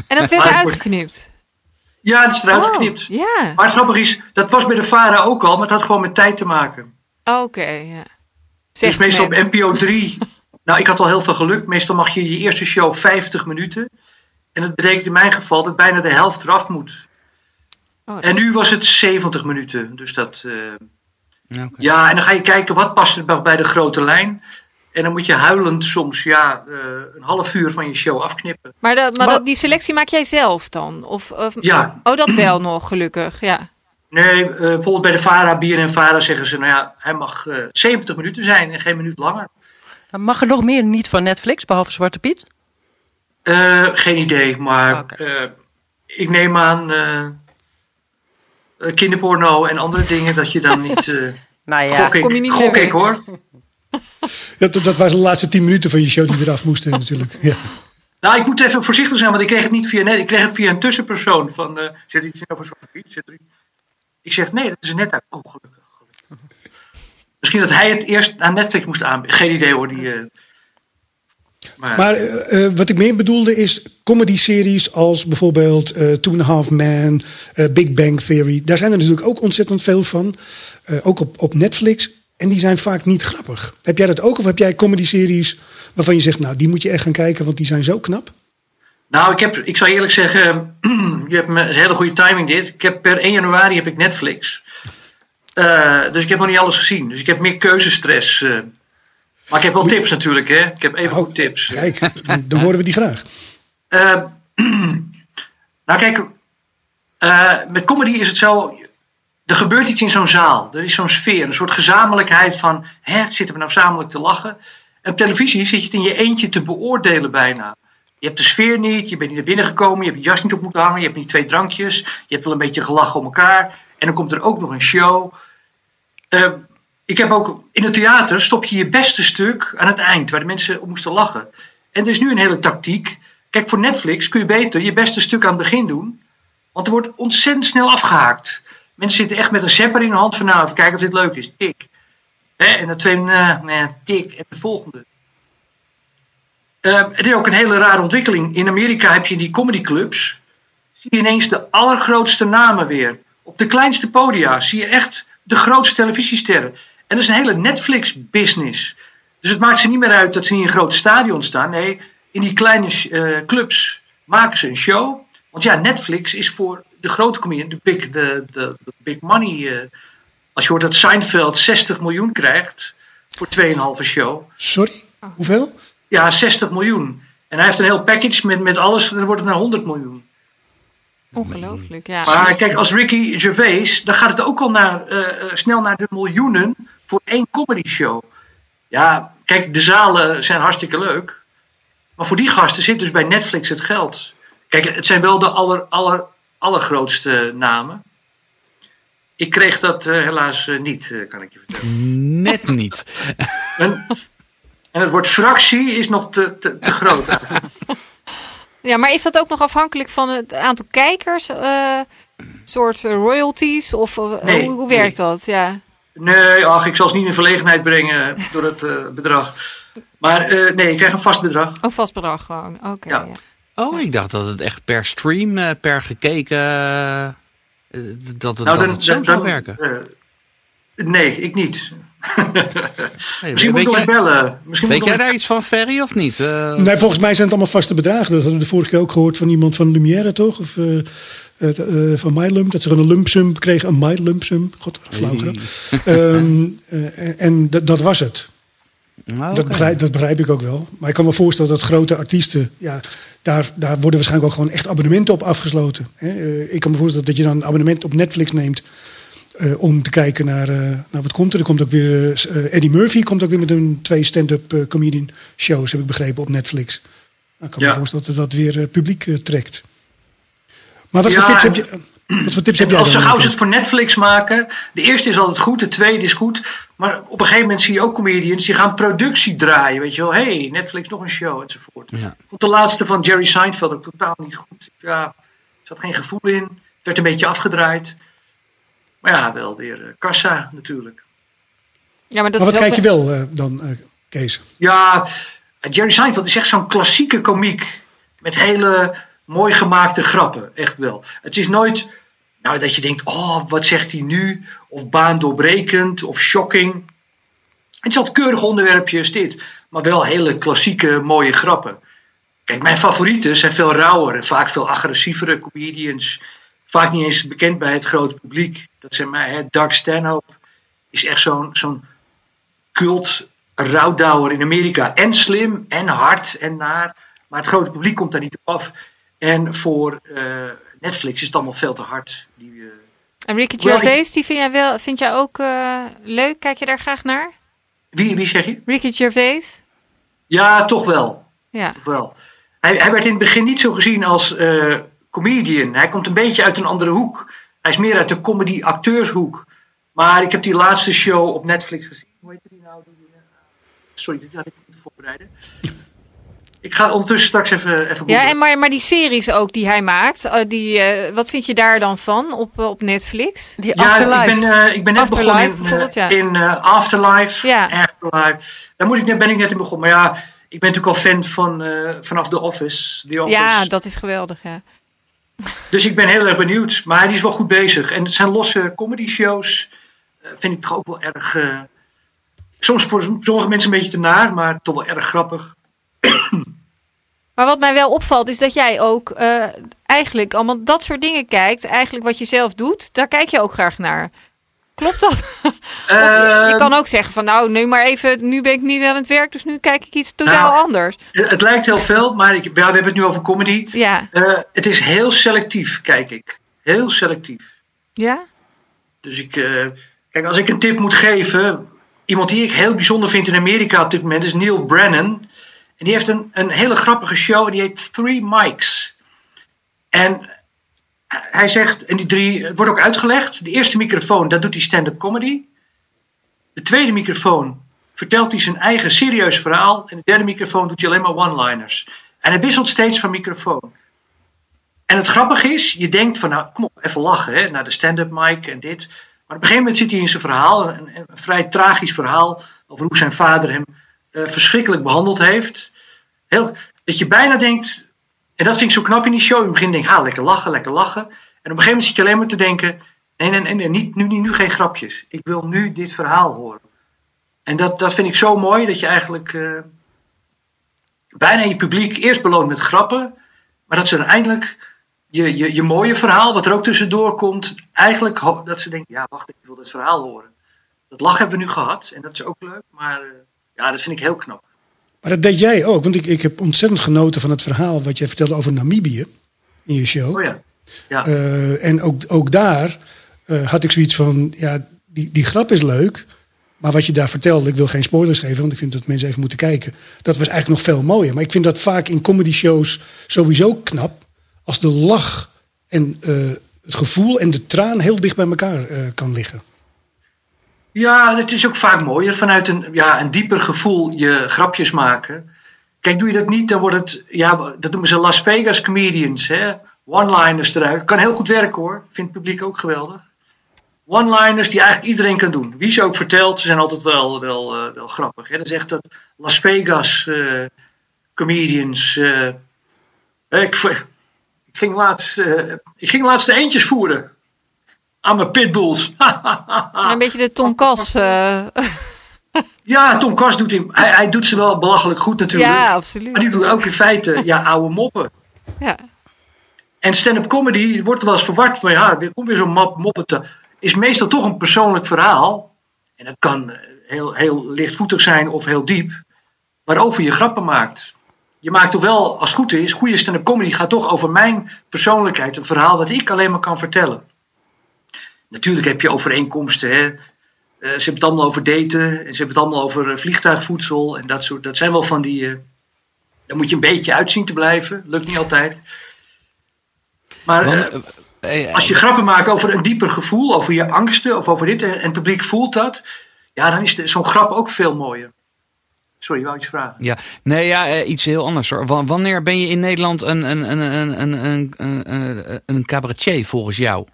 En dat werd eruit geknipt. ja, dat is eruit Oh, geknipt. Ja, Maar het grappige is, dat was bij de VARA ook al. Maar het had gewoon met tijd te maken. oké. ja. Dus meestal men. op NPO 3. nou, ik had al heel veel geluk. Meestal mag je je eerste show 50 minuten. En dat betekent in mijn geval dat bijna de helft eraf moet. Oh, En nu was het 70 minuten. Dus dat. eh, Ja, oké. ja, en dan ga je kijken wat past er bij- bij de grote lijn. En dan moet je huilend soms ja, eh, een half uur van je show afknippen. Maar, dat, maar Maar- dat, die selectie maak jij zelf dan? Of, of, Ja. Oh, dat wel nog, gelukkig. Ja. Nee, eh, bijvoorbeeld bij de VARA, Bier en VARA zeggen ze, nou ja, hij mag eh 70 minuten zijn en geen minuut langer. Dan Mag er nog meer niet van Netflix, behalve Zwarte Piet? Eh, geen idee, maar eh, ik neem aan eh, eh, kinderporno en andere dingen dat je dan niet. eh Nou ja, gok ik, kom je niet gok meer ik hoor. Dat, dat waren de laatste tien minuten van je show die eraf moesten natuurlijk. Ja. Nou, ik moet even voorzichtig zijn, want ik kreeg het niet via net. Ik kreeg het via een tussenpersoon. Van, eh zit er iets over Zwarte Piet? Zit er iets? Ik zeg nee, dat is net uit. Oh, gelukkig. Misschien dat hij het eerst aan Netflix moest aanbieden. Geen idee hoor. Die, eh, maar, eh, eh, wat ik meer bedoelde is comedy-series als bijvoorbeeld eh Two and a Half eh, Big Bang Theory. Daar zijn er natuurlijk ook ontzettend veel van. Ook op, op Netflix. En die zijn vaak niet grappig. Heb jij dat ook? Of heb jij comedy-series waarvan je zegt, nou die moet je echt gaan kijken, want die zijn zo knap? Nou, ik, heb, ik zou eerlijk zeggen, je hebt een hele goede timing dit. Ik heb per 1 januari heb ik Netflix. Eh, dus ik heb nog niet alles gezien. Dus ik heb meer keuzestress. eh. maar ik heb wel tips natuurlijk, hè. Ik heb even Oh, goed tips. Kijk, dan, dan horen we die graag. Eh, nou kijk, met comedy is het zo... Er gebeurt iets in zo'n zaal. Er is zo'n sfeer, een soort gezamenlijkheid van... Hè, zitten we nou zamelijk te lachen? En op televisie zit je het in je eentje te beoordelen bijna. Je hebt de sfeer niet, je bent niet naar binnen gekomen... je hebt je jas niet op moeten hangen, je hebt niet twee drankjes... je hebt wel een beetje gelachen om elkaar... en dan komt er ook nog een show... Eh, ik heb ook in het theater stop je je beste stuk aan het eind, waar de mensen op moesten lachen. En er is nu een hele tactiek. Kijk, voor Netflix kun je beter je beste stuk aan het begin doen, want er wordt ontzettend snel afgehaakt. Mensen zitten echt met een zepper in de hand van, nou, even kijken of dit leuk is. Tik. Hè, en dan twee, uh, tik. En de volgende. Uh, het is ook een hele rare ontwikkeling. In Amerika heb je die comedyclubs. Zie je ineens de allergrootste namen weer. Op de kleinste podia zie je echt de grootste televisiesterren. En dat is een hele Netflix-business. Dus het maakt ze niet meer uit dat ze niet in grote stadions staan. Nee, in die kleine uh, clubs maken ze een show. Want ja, Netflix is voor de grote comedian, de big, de, de, de big money. Uh, Als je hoort dat Seinfeld 60 miljoen krijgt voor 2,5 show. Sorry, hoeveel? Ja, 60 miljoen. En hij heeft een heel package met, met alles, dan wordt het naar 100 miljoen. Ongelooflijk, ja. Maar kijk, als Ricky Gervais, dan gaat het ook al naar, eh, eh, snel naar de miljoenen voor één comedy show. Ja, kijk, de zalen zijn hartstikke leuk. Maar voor die gasten zit dus bij Netflix het geld. Kijk, het zijn wel de aller, aller, allergrootste namen. Ik kreeg dat eh, helaas niet, kan ik je vertellen. Net niet. En, en het woord fractie is nog te, te, te groot. Ja, maar is dat ook nog afhankelijk van het aantal kijkers? eh soort eh, royalties? Of eh, Nee, hoe, hoe nee. werkt dat? Ja. Nee, ach, ik zal ze niet in verlegenheid brengen door het eh, bedrag. Maar eh, nee, ik krijg een vast bedrag. Oh, vast bedrag gewoon. Oké. Ja. ja. Oh, ik dacht dat het echt per stream, eh, per gekeken, dat het, Nou, dat het zo zou werken. eh, nee, ik niet. Nee, Misschien moet weet ik nog bellen. Misschien weet jij nog daar iets van, Ferry, of niet? Eh, Nee, volgens mij zijn het allemaal vaste bedragen. Dat hadden we de vorige keer ook gehoord van iemand van Lumière, toch? Of eh, van MyLump. Dat ze gewoon een lump sum kregen. Een MyLump sum. God, flauw grap. Ehm, eh, en dat- dat was het. nou, Dat, begrijp, dat begrijp ik ook wel. Maar ik kan me voorstellen dat grote artiesten, ja, daar, daar worden waarschijnlijk ook gewoon echt abonnementen op afgesloten. Hè? Ik kan me voorstellen dat je dan een abonnement op Netflix neemt eh, om te kijken naar, eh, naar wat komt er. Er komt ook weer, eh, Eddie Murphy komt ook weer met een twee stand-up comedian shows, heb ik begrepen, op Netflix. Nou, ik kan me voorstellen dat dat weer publiek trekt. Maar wat Ja, voor tips heb je, wat voor tips heb jij Als ze gauw ze het voor Netflix maken, de eerste is altijd goed, de tweede is goed. Maar op een gegeven moment zie je ook comedians die gaan productie draaien. Weet je wel, hey, Netflix nog een show enzovoort. Ja. Ik vond de laatste van Jerry Seinfeld ook totaal niet goed. Ja, er zat geen gevoel in. Het werd een beetje afgedraaid. Maar ja, wel weer eh, kassa natuurlijk. Ja, maar dat Maar wat is kijk je wel... eh, dan, eh, Kees? Ja, Jerry Seinfeld is echt zo'n klassieke komiek. Met hele mooi gemaakte grappen, echt wel. Het is nooit nou, dat je denkt, oh, wat zegt hij nu? Of baandoorbrekend, of shocking. Het is altijd keurige onderwerpjes dit. Maar wel hele klassieke, mooie grappen. Kijk, mijn favorieten zijn veel rauwer en vaak veel agressievere comedians. Vaak niet eens bekend bij het grote publiek. Dat zijn mij, hè. Doug Stanhope is echt zo'n zo'n cult rouwdouwer in Amerika. En slim, en hard, en naar. Maar het grote publiek komt daar niet op af. En voor eh, Netflix is het allemaal veel te hard. Die, eh, En Ricky Gervais, die vind jij, wel, vind jij ook eh, leuk? Kijk je daar graag naar? wie, wie zeg je? Ricky Gervais? Ja, toch wel. Ja. Toch wel. Hij, hij werd in het begin niet zo gezien als comedian. Hij komt een beetje uit een andere hoek. Hij is meer uit de comedy-acteurshoek. Maar ik heb die laatste show op Netflix gezien. Hoe heet die nou? Eh, Sorry, dit had ik moeten voorbereiden. Ik ga ondertussen straks even, even Ja, en maar, maar die series ook die hij maakt, eh, die, eh, wat vind je daar dan van op, op Netflix? Die Ja, Afterlife. ik ben, eh, ik ben net Afterlife begonnen in, eh, bijvoorbeeld, ja. in Afterlife. Ja. Afterlife. Daar moet ik net, ben ik net in begonnen. Maar ja, ik ben natuurlijk al fan van, eh, vanaf The Office. The Office. Ja, dat is geweldig, ja. Dus ik ben heel erg benieuwd. Maar die is wel goed bezig. En zijn losse comedy shows eh, vind ik toch ook wel erg... eh, soms voor sommige mensen een beetje te naar, maar toch wel erg grappig. Maar wat mij wel opvalt is dat jij ook eh, eigenlijk allemaal dat soort dingen kijkt. Eigenlijk wat je zelf doet, daar kijk je ook graag naar. Klopt dat? Je, je Ehm, kan ook zeggen van nou, nu maar even, nu ben ik niet aan het werk, dus nu kijk ik iets totaal Nou, anders. Het lijkt heel veel, maar ik, ja, we hebben het nu over comedy. Ja, Eh, het is heel selectief, kijk ik. Heel selectief. ja? Dus ik, eh, kijk, als ik een tip moet geven, iemand die ik heel bijzonder vind in Amerika op dit moment is Neil Brennan. En die heeft een, een hele grappige show en die heet Three Mics. En hij zegt, en die drie, het wordt ook uitgelegd. De eerste microfoon, dat doet hij stand-up comedy. De tweede microfoon vertelt hij zijn eigen serieus verhaal. En de derde microfoon doet hij alleen maar one-liners. En hij wisselt steeds van microfoon. En het grappige is, je denkt van nou, kom op, even lachen, hè, naar de stand-up mic en dit. Maar op een gegeven moment zit hij in zijn verhaal, een, een, een vrij tragisch verhaal, over hoe zijn vader hem eh, verschrikkelijk behandeld heeft. Heel, dat je bijna denkt, en dat vind ik zo knap in die show, in het begin denk ik, ha, lekker lachen, lekker lachen. En op een gegeven moment zit je alleen maar te denken, nee, nee, nee, niet, nu, nu, nu geen grapjes. Ik wil nu dit verhaal horen. En dat, dat vind ik zo mooi, dat je eigenlijk eh, bijna je publiek eerst beloont met grappen, maar dat ze dan eindelijk je, je, je mooie verhaal, wat er ook tussendoor komt, eigenlijk dat ze denken, ja wacht, ik wil dit verhaal horen. Dat lach hebben we nu gehad en dat is ook leuk. Maar eh, ja, dat vind ik heel knap. Maar dat deed jij ook, want ik, ik heb ontzettend genoten van het verhaal wat jij vertelde over Namibië in je show. Oh ja. ja. Eh, en ook, ook daar eh, had ik zoiets van, ja, die, die grap is leuk. Maar wat je daar vertelde, ik wil geen spoilers geven, want ik vind dat mensen even moeten kijken. Dat was eigenlijk nog veel mooier. Maar ik vind dat vaak in comedy shows sowieso knap. Als de lach en eh, het gevoel en de traan heel dicht bij elkaar kan liggen. Ja, het is ook vaak mooier vanuit een, ja, een dieper gevoel je grapjes maken. Kijk, doe je dat niet, dan wordt het, ja, dat noemen ze Las Vegas comedians, hè? One-liners eruit. Kan heel goed werken hoor, vindt het publiek ook geweldig. One-liners die eigenlijk iedereen kan doen. Wie ze ook vertelt, ze zijn altijd wel, wel, eh, wel grappig. Hè? Is echt dat Las Vegas eh, comedians. eh, ik, ik, ging laatst, ik ging laatst de eentjes voeren. Aan mijn pitbulls. Een beetje de Tom Kas. eh, Ja, Tom Kast doet hem. Hij, hij doet ze wel belachelijk goed natuurlijk. ja, absoluut. Maar die doet ook in feite ja, oude moppen. Ja. En stand-up comedy wordt wel eens verward. Maar ja, er komt weer zo'n mop, moppen te. Is meestal toch een persoonlijk verhaal. En dat kan eh, heel, heel lichtvoetig zijn of heel diep. Waarover je grappen maakt. Je maakt toch wel, als het goed is, goede stand-up comedy gaat toch over mijn persoonlijkheid. Een verhaal wat ik alleen maar kan vertellen. Natuurlijk heb je overeenkomsten. Hè? Eh, ze hebben het allemaal over daten. En ze hebben het allemaal over eh, vliegtuigvoedsel. En dat soort. Dat zijn wel van die. Uh, daar moet je een beetje uitzien te blijven. Lukt niet altijd. Maar. Als je grappen maakt over een dieper gevoel, over je angsten of over dit, en, het publiek voelt dat, ja, dan is zo'n grap ook veel mooier. Sorry, wou iets vragen? Ja, nee, ja, iets heel anders. Wanneer ben je in Nederland een, een, een, een, een, een, een cabaretier volgens jou?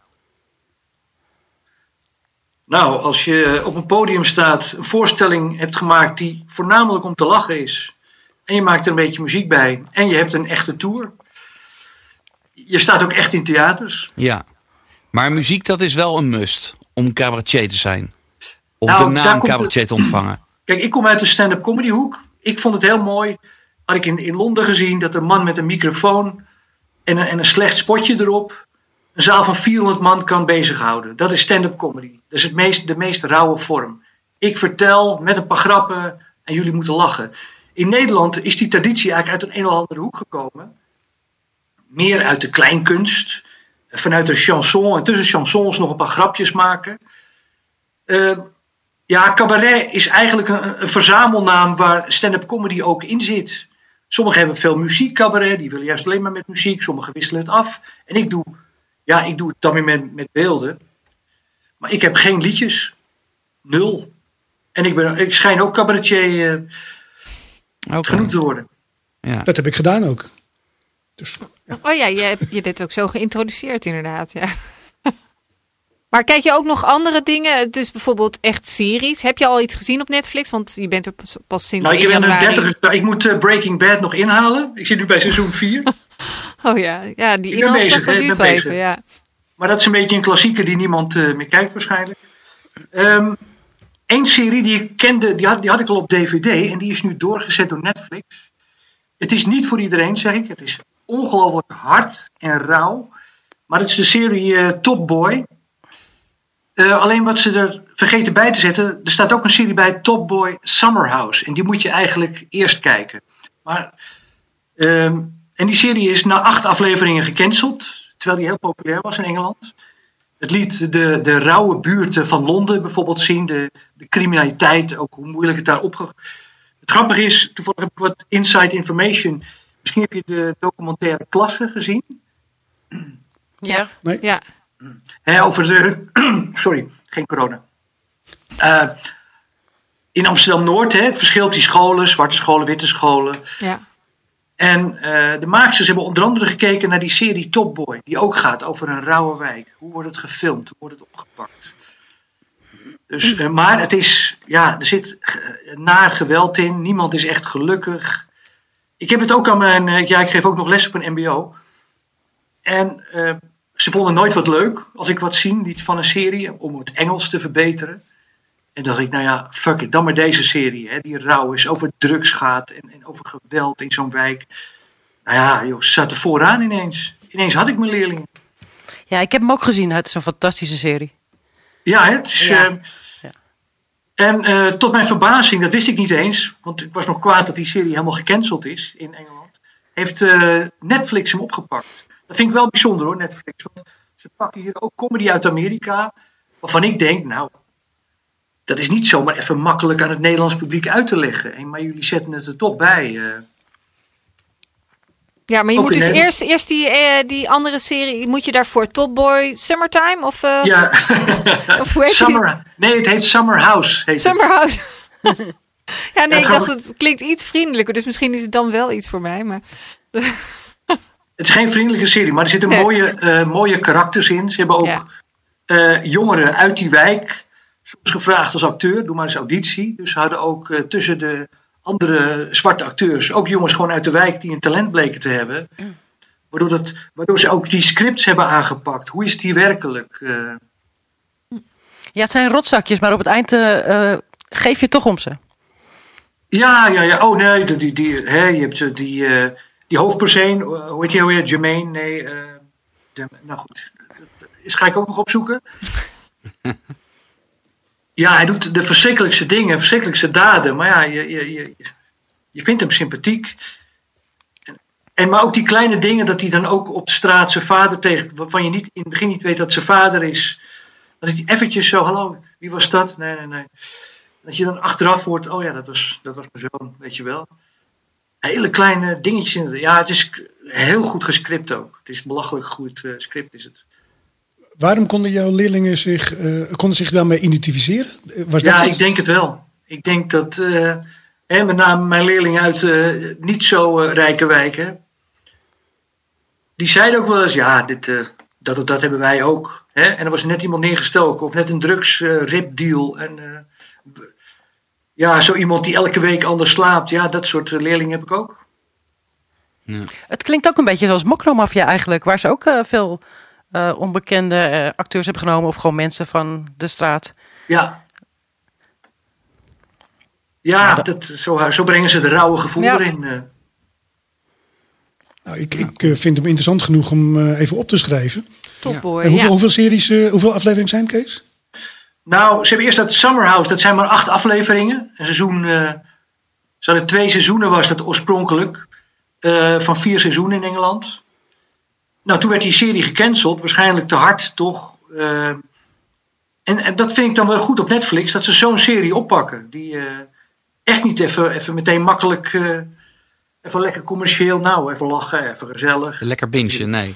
Nou, als je op een podium staat, een voorstelling hebt gemaakt die voornamelijk om te lachen is, en je maakt er een beetje muziek bij, en je hebt een echte tour. Je staat ook echt in theaters. Ja. Maar muziek, dat is wel een must om cabaretier te zijn. Of Nou, de naam cabaretier te ontvangen. Kijk, ik kom uit de stand-up comedy hoek. Ik vond het heel mooi. Had ik in, in Londen gezien dat een man met een microfoon en een, en een slecht spotje erop een zaal van 400 man kan bezighouden. Dat is stand-up comedy. Dat is het meest, de meest rauwe vorm. Ik vertel met een paar grappen en jullie moeten lachen. In Nederland is die traditie eigenlijk uit een een andere hoek gekomen. Meer uit de kleinkunst. Vanuit de chanson en tussen chansons nog een paar grapjes maken. Eh, ja, cabaret is eigenlijk een, een verzamelnaam waar stand-up comedy ook in zit. Sommigen hebben veel muziekcabaret, die willen juist alleen maar met muziek. Sommigen wisselen het af. En ik doe, ja, ik doe het dan weer met, met beelden. Maar ik heb geen liedjes. Nul. En ik, ben, ik schijn ook cabaretier eh, Oké. genoemd te worden. Ja. Dat heb ik gedaan ook. Dus, ja. Oh ja, je, hebt- je bent ook zo geïntroduceerd inderdaad. Ja. Maar kijk je ook nog andere dingen? Dus bijvoorbeeld echt series. Heb je al iets gezien op Netflix? Want je bent er pas, pas sinds Nou, ik 1 ben een januari. 30 Ik moet eh, Breaking Bad nog inhalen. Ik zit nu bij seizoen 4. Oh ja, ja die inhaalslag duurt wel bezig. even. Ja. Maar dat is een beetje een klassieker die niemand eh, meer kijkt waarschijnlijk. Eén serie die ik kende, die had, die had ik al op DVD en die is nu doorgezet door Netflix. Het is niet voor iedereen, zeg ik. Het is ongelooflijk hard en rauw. Maar het is de serie eh, Top Boy. Eh, alleen wat ze er vergeten bij te zetten, er staat ook een serie bij Top Boy Summer House. En die moet je eigenlijk eerst kijken. Maar, ehm, en die serie is na acht afleveringen gecanceld, terwijl die heel populair was in Engeland. Het liet de, de rauwe buurten van Londen bijvoorbeeld zien, de, de criminaliteit, ook hoe moeilijk het daar opge... Het grappige is, toevallig heb ik wat inside information. Misschien heb je de documentaire Klasse gezien. Ja. Nee. ja. Over de. Sorry, geen corona. Eh, in Amsterdam Noord, hè, het verschilt die scholen, zwarte scholen, witte scholen. ja. En eh, de makers hebben onder andere gekeken naar die serie Top Boy, die ook gaat over een rauwe wijk. Hoe wordt het gefilmd? Hoe wordt het opgepakt? Dus, eh, maar het is, ja, er zit eh, naar geweld in. Niemand is echt gelukkig. Ik heb het ook aan mijn, eh, ja, ik geef ook nog les op een MBO. En ze vonden nooit wat leuk als ik wat zie van een serie om het Engels te verbeteren. En dacht ik, nou ja, fuck it, dan maar deze serie, hè, die rauw is, over drugs gaat en, en over geweld in zo'n wijk. Nou ja, joh, ze zat er vooraan ineens. Ineens had ik mijn leerlingen. Ja, ik heb hem ook gezien. Het is een fantastische serie. Ja, het is, Ja. eh, Ja. En eh, tot mijn verbazing, dat wist ik niet eens, want ik was nog kwaad dat die serie helemaal gecanceld is in Engeland, heeft eh, Netflix hem opgepakt. Dat vind ik wel bijzonder hoor, Netflix. Want ze pakken hier ook comedy uit Amerika, waarvan ik denk, nou, dat is niet zomaar even makkelijk aan het Nederlands publiek uit te leggen. En, maar jullie zetten het er toch bij. eh. Ja, maar je Ook moet dus eerst, eerst die, eh, die andere serie, moet je daarvoor Top Boy Summertime of, eh ja, of hoe heet die? Summer, nee, het heet Summer House. Heet het. Summer House. ja, nee, ik dacht het klinkt iets vriendelijker, dus misschien is het dan wel iets voor mij. Maar Het is geen vriendelijke serie, maar er zitten Nee. mooie, mooie karakters in. Ze hebben ook Ja. jongeren uit die wijk soms gevraagd als acteur. Doe maar eens auditie. Dus ze hadden ook eh, tussen de andere zwarte acteurs ook jongens gewoon uit de wijk die een talent bleken te hebben. Waardoor, dat, waardoor ze ook die scripts hebben aangepakt. Hoe is het hier werkelijk? Eh, Ja, het zijn rotzakjes, maar op het eind eh, geef je toch om ze. ja, ja, ja. Oh nee, die, die, die, hè, je hebt die, eh, die hoofdpersoon. hoe heet hij nou weer? Jermaine? Nee. eh, de- nou goed. Dat is, ga ik ook nog opzoeken. Ja, hij doet de verschrikkelijkste dingen, verschrikkelijkste daden. Maar ja, je, je, je, je vindt hem sympathiek. En, maar ook die kleine dingen dat hij dan ook op straat zijn vader tegen... waarvan je niet, in het begin niet weet dat zijn vader is. Dat hij eventjes zo, hallo, wie was dat? Nee, nee, nee. Dat je dan achteraf hoort, oh ja, dat was, dat was mijn zoon, weet je wel. Hele kleine dingetjes. In ja, het is heel goed gescript ook. Het is belachelijk goed eh, script is het. Waarom konden jouw leerlingen zich, eh, konden zich daarmee identificeren? Eh, Was Ja, dat ik denk het wel. Ik denk dat eh, hè, met name mijn leerlingen uit eh, niet zo eh, rijke wijken, die zeiden ook wel eens, ja, dit, eh, dat, dat, dat hebben wij ook. Hè? En er was net iemand neergestoken of net een drugsripdeal. en eh, ja, zo iemand die elke week anders slaapt. Ja, dat soort leerlingen heb ik ook. Het klinkt ook een beetje zoals Mokromafia eigenlijk, waar ze ook eh, veel eh, onbekende eh, acteurs hebben genomen of gewoon mensen van de straat. Ja. Ja, dat, zo, zo brengen ze de rauwe gevoel Ja. erin. eh. Nou, ik ik vind hem interessant genoeg om eh, even op te schrijven. Top Boy, En hoeveel, ja. hoeveel series, eh, hoeveel afleveringen zijn Kees? Nou, ze hebben eerst dat Summer House, dat zijn maar acht afleveringen. Een seizoen, eh ze hadden twee seizoenen was dat oorspronkelijk. eh, van vier seizoenen in Engeland. Nou, toen werd die serie gecanceld, waarschijnlijk te hard, toch? Eh, en, en dat vind ik dan wel goed op Netflix, dat ze zo'n serie oppakken. Die eh, echt niet even, even meteen makkelijk, eh, even lekker commercieel, nou, even lachen, even gezellig. Lekker bingen, nee.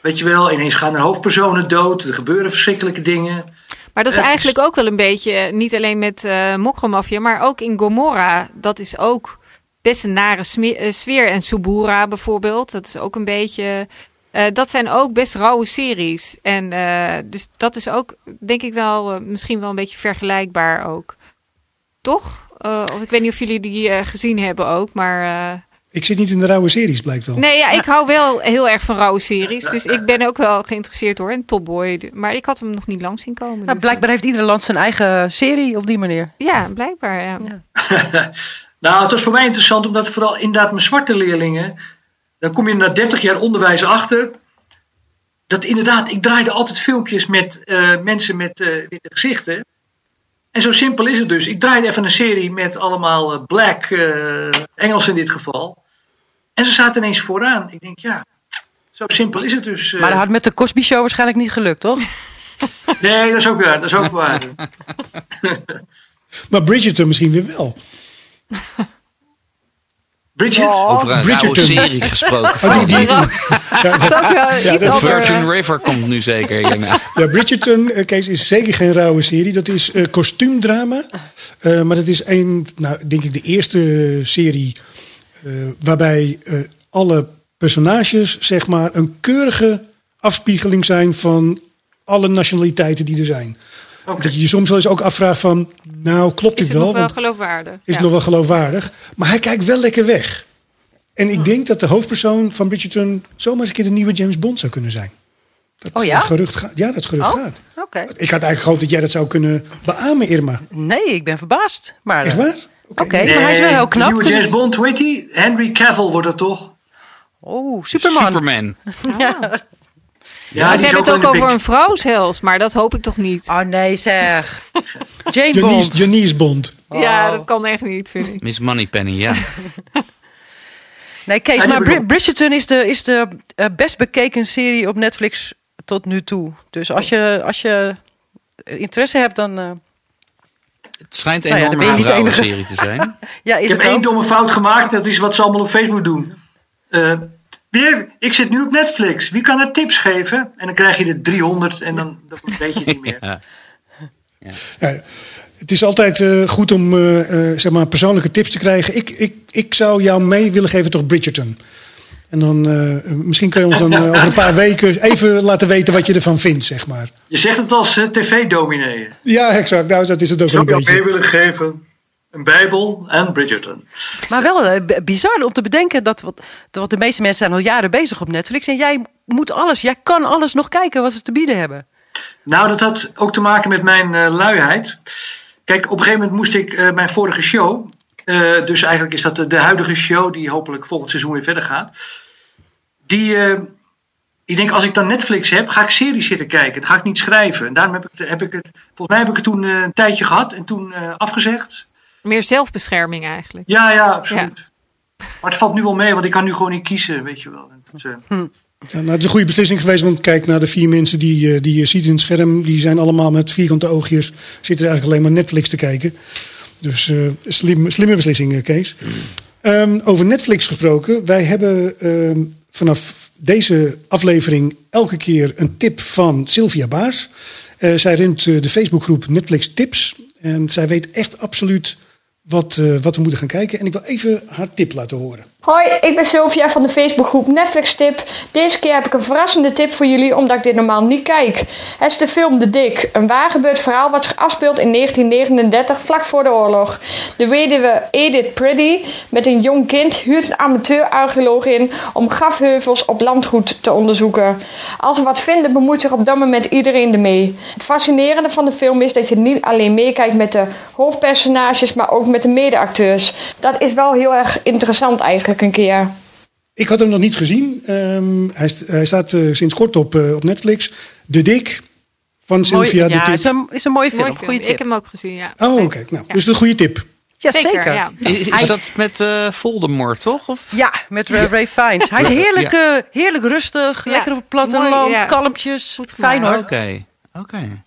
Weet je wel, ineens gaan er hoofdpersonen dood, er gebeuren verschrikkelijke dingen. Maar dat is is- eigenlijk ook wel een beetje, niet alleen met eh Mokromafia, maar ook in Gomorra. Dat is ook best een nare eh, sfeer. En Subura bijvoorbeeld, dat is ook een beetje... eh, dat zijn ook best rauwe series. En eh, dus dat is ook, denk ik wel, misschien wel een beetje vergelijkbaar ook. Toch? Eh, of ik weet niet of jullie die eh, gezien hebben ook, maar... eh, Ik zit niet in de rauwe series, blijkt wel. Nee, ja, ik hou wel heel erg van rauwe series. Dus ik ben ook wel geïnteresseerd hoor in Top Boy. Maar ik had hem nog niet lang zien komen. Nou, dus, blijkbaar heeft iedere land zijn eigen serie op die manier. Ja, blijkbaar. Ja. Ja. Nou, het was voor mij interessant omdat vooral inderdaad mijn zwarte leerlingen, dan kom je na 30 jaar onderwijs achter. Dat inderdaad, ik draaide altijd filmpjes met eh, mensen met eh, witte gezichten. En zo simpel is het dus. Ik draaide even een serie met allemaal eh, black eh Engels in dit geval. En ze zaten ineens vooraan. Ik denk, ja, zo simpel is het dus. Maar dat had met de Cosby Show waarschijnlijk niet gelukt, toch? Nee, dat is ook waar. Dat is ook waar. Maar Bridgerton misschien weer wel. Bridget? Over een serie gesproken. Oh, die, die, Dat is ook wel Ja, over... Virgin River komt nu zeker hierna. Ja, Bridgerton, eh, Kees, is zeker geen rauwe serie. Dat is eh, kostuumdrama. Eh, maar dat is een, nou, denk ik, de eerste serie eh, waarbij eh, alle personages, zeg maar, een keurige afspiegeling zijn van alle nationaliteiten die er zijn. Dat je je soms wel eens ook afvraagt van, nou, klopt Is dit het wel? nog wel Want geloofwaardig? is Ja. het nog wel geloofwaardig? Maar hij kijkt wel lekker weg. En ik denk dat de hoofdpersoon van Bridgerton zomaar eens een keer de nieuwe James Bond zou kunnen zijn. Dat Oh ja? gerucht gaat. Ja, dat gerucht Oh. gaat. Oké. Ik had eigenlijk gehoopt dat jij dat zou kunnen beamen, Irma. Nee, ik ben verbaasd. Maar, Echt eh, waar? Oké, Nee. maar hij is wel heel knap. De nieuwe dus- James Bond, die? Henry Cavill wordt het toch? Oh, Superman. Superman. Ja. Ja, ze hebben het ook over een vrouw zelfs, maar dat hoop ik toch niet. Oh nee, zeg. Jane Janice, Bond. Janice Bond. Ja, dat kan echt niet, vind ik. Miss Moneypenny, ja. Nee, Kees, maar Bridgerton is de, is de eh, best bekeken serie op Netflix tot nu toe. Dus als je, als je interesse hebt, dan... eh, Het schijnt een Nou ja, enorme vrouwenserie te zijn. ja, is Ik heb één domme fout gemaakt. Dat is wat ze allemaal op Facebook doen. Eh, weer, ik zit nu op Netflix. Wie kan er tips geven? En dan krijg je er 300 en dan, dan weet je niet meer. Ja. Ja, het is altijd eh, goed om eh, eh, zeg maar persoonlijke tips te krijgen. Ik, ik, ik zou jou mee willen geven toch Bridgerton. En dan eh, misschien kun je ons dan over een paar weken even laten weten wat je ervan vindt, zeg maar. Je zegt het als tv-dominee. Ja, exact. Nou, dat is het ook Zou wel ik een jou mee beetje. willen geven? Een Bijbel en Bridgerton. Maar wel eh, bizar om te bedenken dat wat, dat de meeste mensen zijn al jaren bezig op Netflix. En jij moet alles, jij kan alles nog kijken wat ze te bieden hebben. Nou, dat had ook te maken met mijn eh, luiheid. Kijk, op een gegeven moment moest ik eh, mijn vorige show. dus eigenlijk is dat de, de huidige show, die hopelijk volgend seizoen weer verder gaat. Die. ik denk, als ik dan Netflix heb, ga ik series zitten kijken. Dan ga ik niet schrijven. En daarom heb ik, het- heb ik het. Volgens mij heb ik het toen een tijdje gehad en toen afgezegd. Meer zelfbescherming eigenlijk. Ja, ja, absoluut. Maar het valt nu wel mee, want ik kan nu gewoon niet kiezen, weet je wel. Dat, eh, Ja, nou, het is een goede beslissing geweest, want kijk naar de vier mensen die, eh, die je ziet in het scherm. Die zijn allemaal met vierkante oogjes. Zitten eigenlijk alleen maar Netflix te kijken. Dus eh, slim, slimme beslissing, Kees. Ehm, over Netflix gesproken. Wij hebben ehm, vanaf deze aflevering elke keer een tip van Sylvia Baars. Eh, zij runt de Facebookgroep Netflix Tips. En zij weet echt absoluut wat, eh, wat we moeten gaan kijken. En ik wil even haar tip laten horen. Hoi, ik ben Sylvia van de Facebookgroep Netflix Tip. Deze keer heb ik een verrassende tip voor jullie, omdat ik dit normaal niet kijk. Het is de film De Dik, een waargebeurd verhaal wat zich afspeelt in 1939, vlak voor de oorlog. De weduwe Edith Pretty met een jong kind huurt een amateur-archeoloog in om grafheuvels op landgoed te onderzoeken. Als ze wat vinden, bemoeit zich op dat moment iedereen ermee. Het fascinerende van de film is dat je niet alleen meekijkt met de hoofdpersonages, maar ook met de medeacteurs. Dat is wel heel erg interessant eigenlijk een keer. Ik had hem nog niet gezien. Ehm, hij, hij staat eh, sinds kort op, eh, op Netflix. De Dik van Sylvia Mooi, de ja, Tip. is een, is een mooie film. Mooi film. Goeie Ik tip. heb hem ook gezien, ja. Oh, oké. Nou, Ja. Dus een goede tip. Ja, Zeker, zeker. ja. Is, dat met eh Voldemort, toch? Of? Ja, met Ray, Ray Fiennes. Hij is heerlijk, heerlijk rustig, Ja, lekker op het platteland, mooi, ja. kalmpjes. Goed. Fijn hoor. Oké, oké.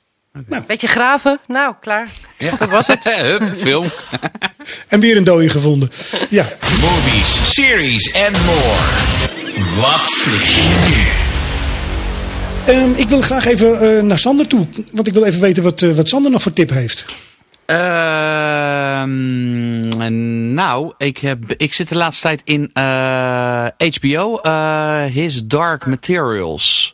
Beetje graven. Nou, klaar. Dat was het. Hup, film. En weer een dode gevonden. Ja, Movies, series en more. Wat je nu? Ehm, ik wil graag even eh, naar Sander toe. Want ik wil even weten wat, eh, wat Sander nog voor tip heeft. Ehm, nou, ik, heb, ik zit de laatste tijd in eh, HBO, eh, His Dark Materials.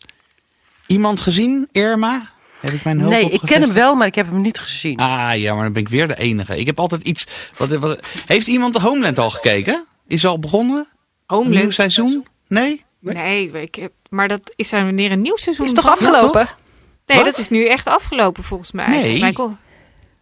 Iemand gezien, Irma? Heb ik mijn hoop Nee, ik ken hem wel, maar ik heb hem niet gezien. Ah ja, maar dan ben ik weer de enige. Ik heb altijd iets... Wat, wat, heeft iemand de Homeland al gekeken? Is al begonnen? Een nieuw Homeland. seizoen? Nee? Nee, ik heb, maar dat is er wanneer een nieuw seizoen Is toch afgelopen? Nee, Wat? dat is nu echt afgelopen volgens mij. Nee. Kon-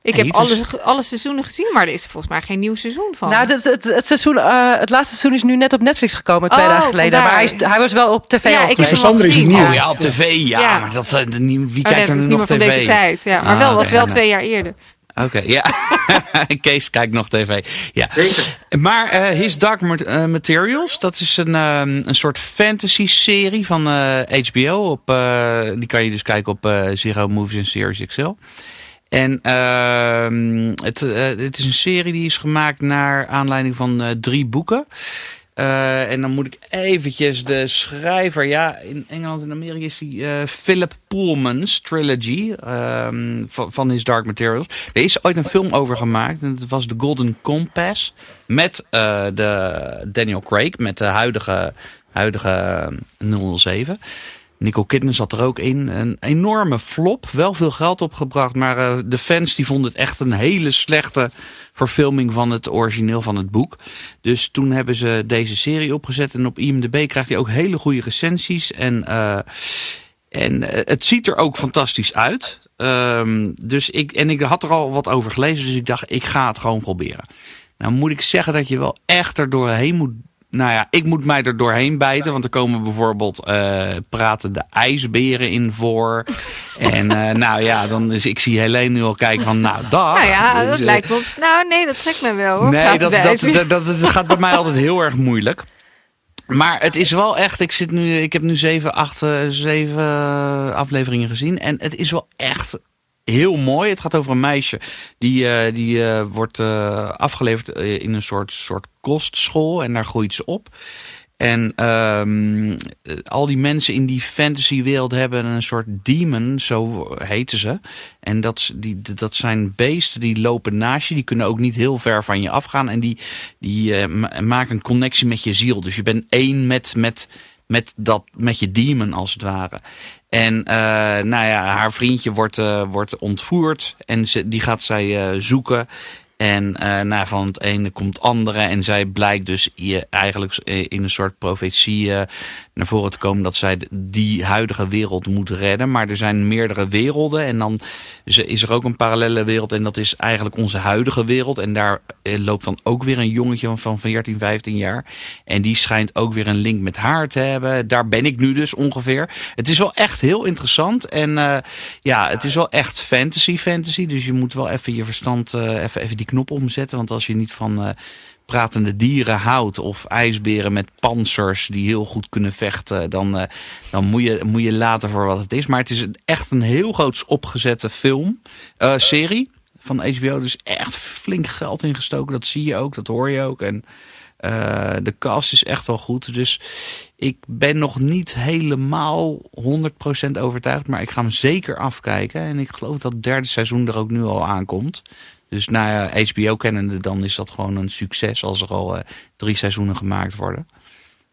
Ik heb alle, alle seizoenen gezien, maar er is volgens mij geen nieuw seizoen van. Nou, het, het, het, seizoen, eh, het laatste seizoen is nu net op Netflix gekomen, twee Oh, dagen geleden. vandaar. Maar hij, is, hij was wel op tv Ja, al ik. Dus voor Sander is het nieuw. Oh ja, op tv. Ja, Ja. maar dat, eh, wie Oh, nee, kijkt dat er niet nog meer van tv? deze tijd. Ja, maar Ah, wel, was wel nou. twee jaar eerder. Oké, ja. Kees kijkt nog tv. Ja. Zeker. Maar eh His Dark Ma- Materials, dat is een, ehm, een soort fantasy-serie van eh, HBO. Op, eh, die kan je dus kijken op eh Zero Movies en Series XL. En ehm, het, eh, het is een serie die is gemaakt naar aanleiding van eh, drie boeken. Eh, en dan moet ik eventjes de schrijver, ja, in Engeland en Amerika is die Philip Pullman's trilogy ehm, van, van His Dark Materials. Er is ooit een film over gemaakt en dat was The Golden Compass met de Daniel Craig, met de huidige, huidige eh, 007. Nicole Kidman zat er ook in. Een enorme flop. Wel veel geld opgebracht. Maar eh, de fans die vonden het echt een hele slechte verfilming van het origineel van het boek. Dus toen hebben ze deze serie opgezet. En op IMDb krijgt hij ook hele goede recensies. En, eh, en eh, het ziet er ook fantastisch uit. Ehm, dus ik, en ik had er al wat over gelezen. Dus ik dacht, ik ga het gewoon proberen. Nou moet ik zeggen dat je wel echt er doorheen moet nou ja, ik moet mij er doorheen bijten. Want er komen bijvoorbeeld eh pratende ijsberen in voor. En eh, nou ja, dan is, ik zie Helene nu al kijken van, nou, dag. Nou ja, dat Dus, eh, lijkt me... op- Nou nee, dat trekt me wel hoor. Nee, Praten dat, de dat, dat, dat, dat gaat bij mij altijd heel erg moeilijk. Maar het is wel echt, ik, zit nu, ik heb nu zeven, acht, zeven afleveringen gezien. En het is wel echt heel mooi. Het gaat over een meisje die, eh, die eh, wordt eh, afgeleverd in een soort, soort kostschool. En daar groeit ze op. En ehm, eh, al die mensen in die fantasywereld hebben een soort demon, zo heten ze. En dat, die, dat zijn beesten die lopen naast je. Die kunnen ook niet heel ver van je afgaan. En die, die ma- maken een connectie met je ziel. Dus je bent één met, met, met, dat, met je demon als het ware. En eh, nou ja, haar vriendje wordt, eh, wordt ontvoerd. En ze, die gaat zij eh, zoeken. En nou, van het ene komt het andere. En zij blijkt dus eigenlijk eh, in een soort profetie eh, naar voren te komen dat zij die huidige wereld moet redden. Maar er zijn meerdere werelden. En dan is er ook een parallele wereld. En dat is eigenlijk onze huidige wereld. En daar loopt dan ook weer een jongetje van- van 14, 15 jaar. En die schijnt ook weer een link met haar te hebben. Daar ben ik nu dus ongeveer. Het is wel echt heel interessant. En ja, het is wel echt fantasy fantasy. Dus je moet wel even je verstand even, even die knop omzetten. Want als je niet van eh, pratende dieren houdt of ijsberen met pansers die heel goed kunnen vechten, dan, eh, dan moet, je, moet je laten voor wat het is. Maar het is echt een heel groots opgezette film, eh, serie van HBO. Dus echt flink geld ingestoken. Dat zie je ook, dat hoor je ook. En de cast is echt wel goed. Dus ik ben nog niet helemaal 100% overtuigd. Maar ik ga hem zeker afkijken. En ik geloof dat het derde seizoen er ook nu al aankomt. Dus na ja, HBO kennende, dan is dat gewoon een succes als er al eh, drie seizoenen gemaakt worden.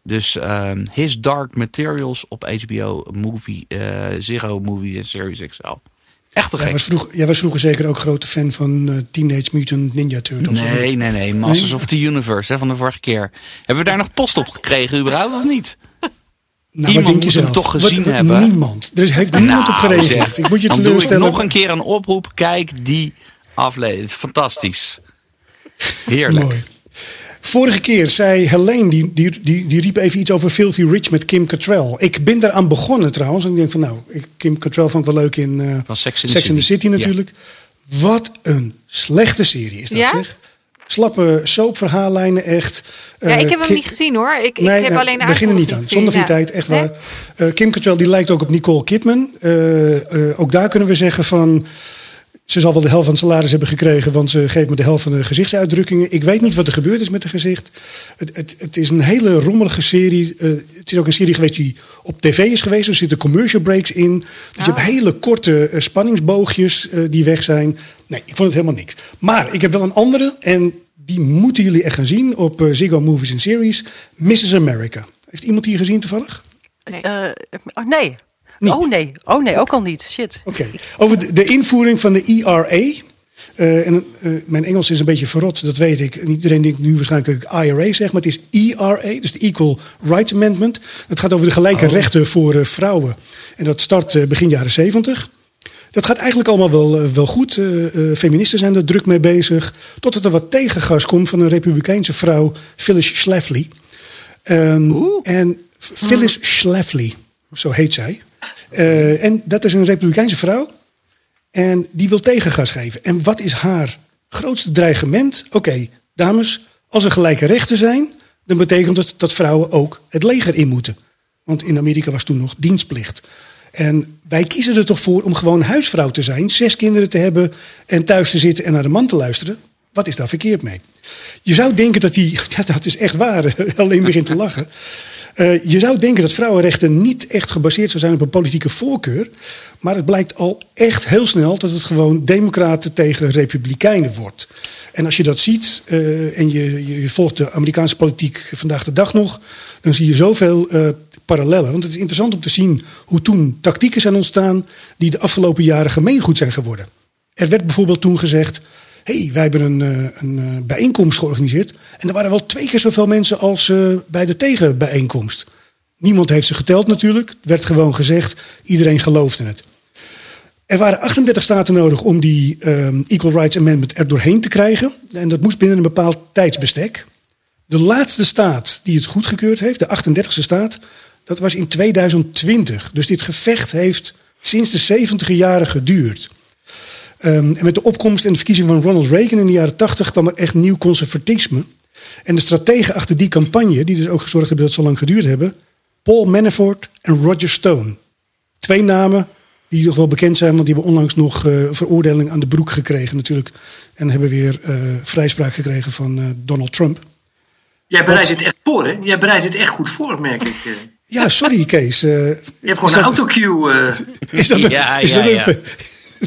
Dus ehm, His Dark Materials op HBO Movie, eh Zero Movie en Series XL. Echt te Jij gek. was, jij was vroeger zeker ook grote fan van eh, Teenage Mutant Ninja Turtles. Nee, nee, nee. Masters of the Universe hè, van de vorige keer. Hebben we daar nog post op gekregen überhaupt of niet? Nou, Iemand moet hem toch gezien wat- hebben. Niemand. Er is- heeft niemand op Nou, gereageerd. zeg, Ik moet je teleurstellen. nog een keer een oproep. Kijk die aflevering. Fantastisch. Heerlijk. Mooi. Vorige keer zei Helene, die, die, die, die riep even iets over Filthy Rich met Kim Cattrall. Ik ben daaraan begonnen trouwens. En ik denk van nou, Kim Cattrall vond ik wel leuk in eh, Van Sex in Sex the and the City. Natuurlijk. Wat een slechte serie is dat Ja? zeg. Slappe soapverhaallijnen echt. Ja, Eh, ik heb hem niet gezien hoor. Ik, Nee, ik heb eh, alleen de begin er niet aan. Zonder viteit, Ja. echt Nee? waar. Eh, Kim Cattrall die lijkt ook op Nicole Kidman. Eh, eh, ook daar kunnen we zeggen van... Ze zal wel de helft van het salaris hebben gekregen, want ze geeft me de helft van de gezichtsuitdrukkingen. Ik weet niet wat er gebeurd is met haar gezicht. Het, het, het is een hele rommelige serie. Eh, het is ook een serie geweest die op tv is geweest. Er zitten commercial breaks in. Dus je hebt hele korte eh, spanningsboogjes eh, die weg zijn. Nee, ik vond het helemaal niks. Maar ik heb wel een andere en die moeten jullie echt gaan zien op Ziggo Movies and Series. Mrs. America. Heeft iemand die gezien toevallig? Nee. Eh, oh, nee. Niet. Oh nee. Oh nee, ook al niet. Shit. Oké, over de, de invoering van de ERA. Eh, en, eh, mijn Engels is een beetje verrot, dat weet ik. En Iedereen denkt nu waarschijnlijk IRA zeg, maar het is ERA, dus de Equal Rights Amendment. Dat gaat over de gelijke rechten voor eh, vrouwen. En dat start eh, begin jaren 70. Dat gaat eigenlijk allemaal wel, wel goed. Eh, eh, feministen zijn er druk mee bezig. Totdat er wat tegengas komt van een republikeinse vrouw, Phyllis Schlafly. Ehm, en Phyllis Schlafly, zo heet zij. Eh, en dat is een republikeinse vrouw. En die wil tegengas geven. En wat is haar grootste dreigement? Oké, dames, als er gelijke rechten zijn, dan betekent het dat vrouwen ook het leger in moeten. Want in Amerika was toen nog dienstplicht. En wij kiezen er toch voor om gewoon huisvrouw te zijn, zes kinderen te hebben en thuis te zitten en naar de man te luisteren. Wat is daar verkeerd mee? Je zou denken dat die, dat is echt waar, alleen begint te lachen. Eh, je zou denken dat vrouwenrechten niet echt gebaseerd zou zijn op een politieke voorkeur. Maar het blijkt al echt heel snel dat het gewoon democraten tegen republikeinen wordt. En als je dat ziet eh, en je, je, volgt de Amerikaanse politiek vandaag de dag nog, dan zie je zoveel eh, parallellen. Want het is interessant om te zien hoe toen tactieken zijn ontstaan die de afgelopen jaren gemeengoed zijn geworden. Er werd bijvoorbeeld toen gezegd: hey, wij hebben een, eh, een eh, bijeenkomst georganiseerd. En er waren wel twee keer zoveel mensen als eh, bij de tegenbijeenkomst. Niemand heeft ze geteld natuurlijk. Het werd gewoon gezegd. Iedereen geloofde het. Er waren 38 staten nodig om die ehm, Equal Rights Amendment er doorheen te krijgen. En dat moest binnen een bepaald tijdsbestek. De laatste staat die het goedgekeurd heeft, de 38e staat, dat was in 2020. Dus dit gevecht heeft sinds de 70 jaren geduurd. Ehm, en met de opkomst en de verkiezing van Ronald Reagan in de jaren 80 kwam er echt nieuw conservatisme. En de strategen achter die campagne, die dus ook gezorgd hebben dat het zo lang geduurd hebben, Paul Manafort en Roger Stone. Twee namen die toch wel bekend zijn, want die hebben onlangs nog eh, een veroordeling aan de broek gekregen natuurlijk. En hebben weer eh, vrijspraak gekregen van eh, Donald Trump. Jij bereidt dit echt voor, hè? Jij bereidt dit echt goed voor, merk ik. eh. Ja, sorry Kees. eh, Je hebt gewoon een autocue. eh. Is dat een- Ja, is ja, ja.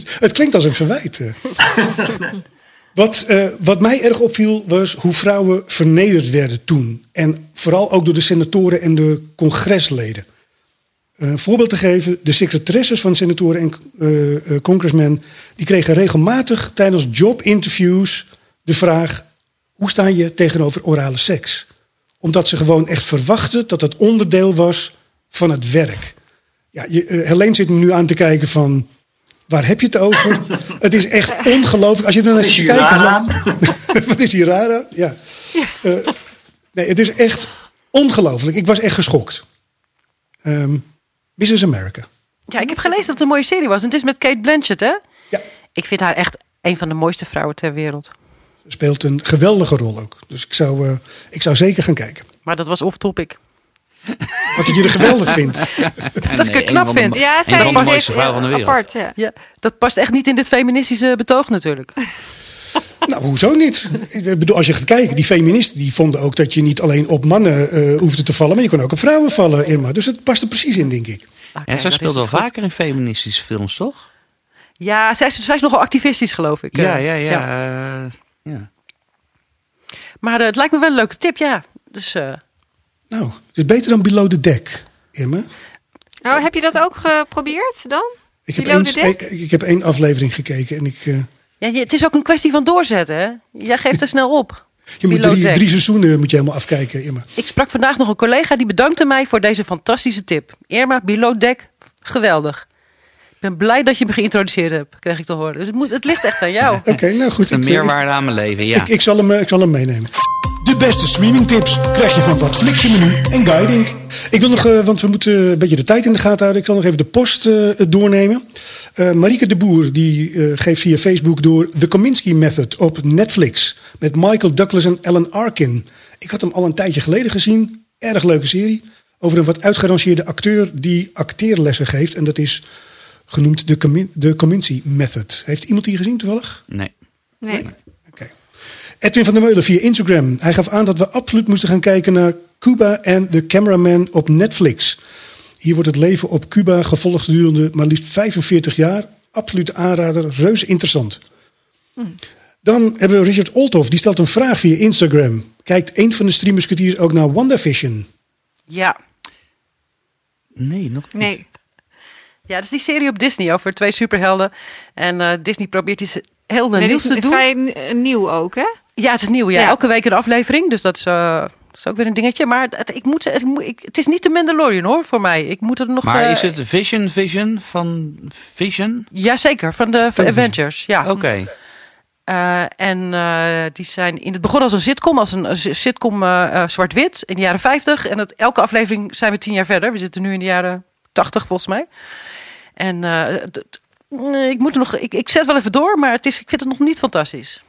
Ver- Het klinkt als een verwijt. wat, eh, wat mij erg opviel was hoe vrouwen vernederd werden toen. En vooral ook door de senatoren en de congresleden. Eh, Een voorbeeld te geven, de secretaresses van senatoren en eh, eh, congressmen... die kregen regelmatig tijdens jobinterviews de vraag... hoe sta je tegenover orale seks? Omdat ze gewoon echt verwachten dat het onderdeel was van het werk. Ja, je, Helene zit me nu aan te kijken van... Waar heb je het over? het is echt ongelooflijk. Als je er naar zit te kijken... aan? Wat is hier raar? Ja. Eh, nee, het is echt ongelooflijk. Ik was echt geschokt. Ehm Mrs. America. Ja, ik heb gelezen dat het een mooie serie was. En het is met Kate Blanchett, hè? Ja. Ik vind haar echt een van de mooiste vrouwen ter wereld. Ze speelt een geweldige rol ook. Dus ik zou, eh, ik zou zeker gaan kijken. Maar dat was off-topic. Wat ik jullie geweldig vind. Dat ik er knap vind. Ja, Een zij van de is mooiste vrouwen van de wereld. Apart, ja. Ja, dat past echt niet in dit feministische betoog natuurlijk. Nou, hoezo niet? Ik bedoel, als je gaat kijken, die feministen die vonden ook dat je niet alleen op mannen eh, hoefde te vallen, maar je kon ook op vrouwen vallen, Irma. Dus het past er precies in, denk ik. Oké, En zij speelt wel het goed. vaker in feministische films, toch? Ja, zij is, zij is nogal activistisch, geloof ik. Ja, Eh, ja, ja. ja. Maar eh, het lijkt me wel een leuke tip, ja. Dus eh, Nou, het is beter dan Below the Deck, Irma. Oh, heb je dat ook geprobeerd dan? Ik heb, Below één, the Deck? ik heb één aflevering gekeken en ik, eh, ja, het is ook een kwestie van doorzetten, hè? Jij geeft er snel op. je moet drie, drie seizoenen moet je helemaal afkijken, Irma. Ik sprak vandaag nog een collega die bedankte mij voor deze fantastische tip. Irma, Below Deck, geweldig. Ik ben blij dat je me geïntroduceerd hebt, kreeg ik te horen. Dus het, moet, het ligt echt aan jou. Oké, nou goed. Een ik, eh, meerwaarde aan mijn leven, ja. Ik, ik, zal hem, eh, ik zal hem meenemen. De beste streamingtips krijg je van Wat Flix je menu en guiding. Ik wil nog, eh, want we moeten een beetje de tijd in de gaten houden. Ik zal nog even de post eh, doornemen. Eh Marieke de Boer die, eh, geeft via Facebook door The Kominsky Method op Netflix. Met Michael Douglas en Alan Arkin. Ik had hem al een tijdje geleden gezien. Erg leuke serie. Over een wat uitgerangeerde acteur die acteerlessen geeft. En dat is genoemd de, Komin- de Kominsky Method. Heeft iemand die gezien toevallig? Nee. Nee. Edwin van der Meulen via Instagram. Hij gaf aan dat we absoluut moesten gaan kijken naar Cuba en The Cameraman op Netflix. Hier wordt het leven op Cuba gevolgd gedurende maar liefst 45 jaar. Absolute aanrader, reuze interessant. Dan hebben we Richard Olthoff, die stelt een vraag via Instagram. Kijkt een van de streamersketeers ook naar WandaVision? Ja. Nee, nog niet. Nee. ja, dat is die serie op Disney over twee superhelden. En eh, Disney probeert iets heel Nee, nieuws dit te is doen. vrij nieuw ook, hè? Ja, het is nieuw. Ja. Ja. Elke week een aflevering. Dus dat is, eh, dat is ook weer een dingetje. Maar het, het- ik moet, zeggen, ik het is niet de Mandalorian hoor, voor mij. Ik moet er nog... Maar eh, is het Vision Vision van Vision? Jazeker, van de van. Avengers. Ja. Oké. Eh, en eh, die zijn in het begon als een sitcom, als een, een sitcom eh, eh, zwart-wit in de jaren 50. En het, elke aflevering zijn we tien jaar verder. We zitten nu in de jaren 80 volgens mij. En eh, het- het- ik moet er nog, ik, ik zet wel even door, maar het is, ik vind het nog niet fantastisch.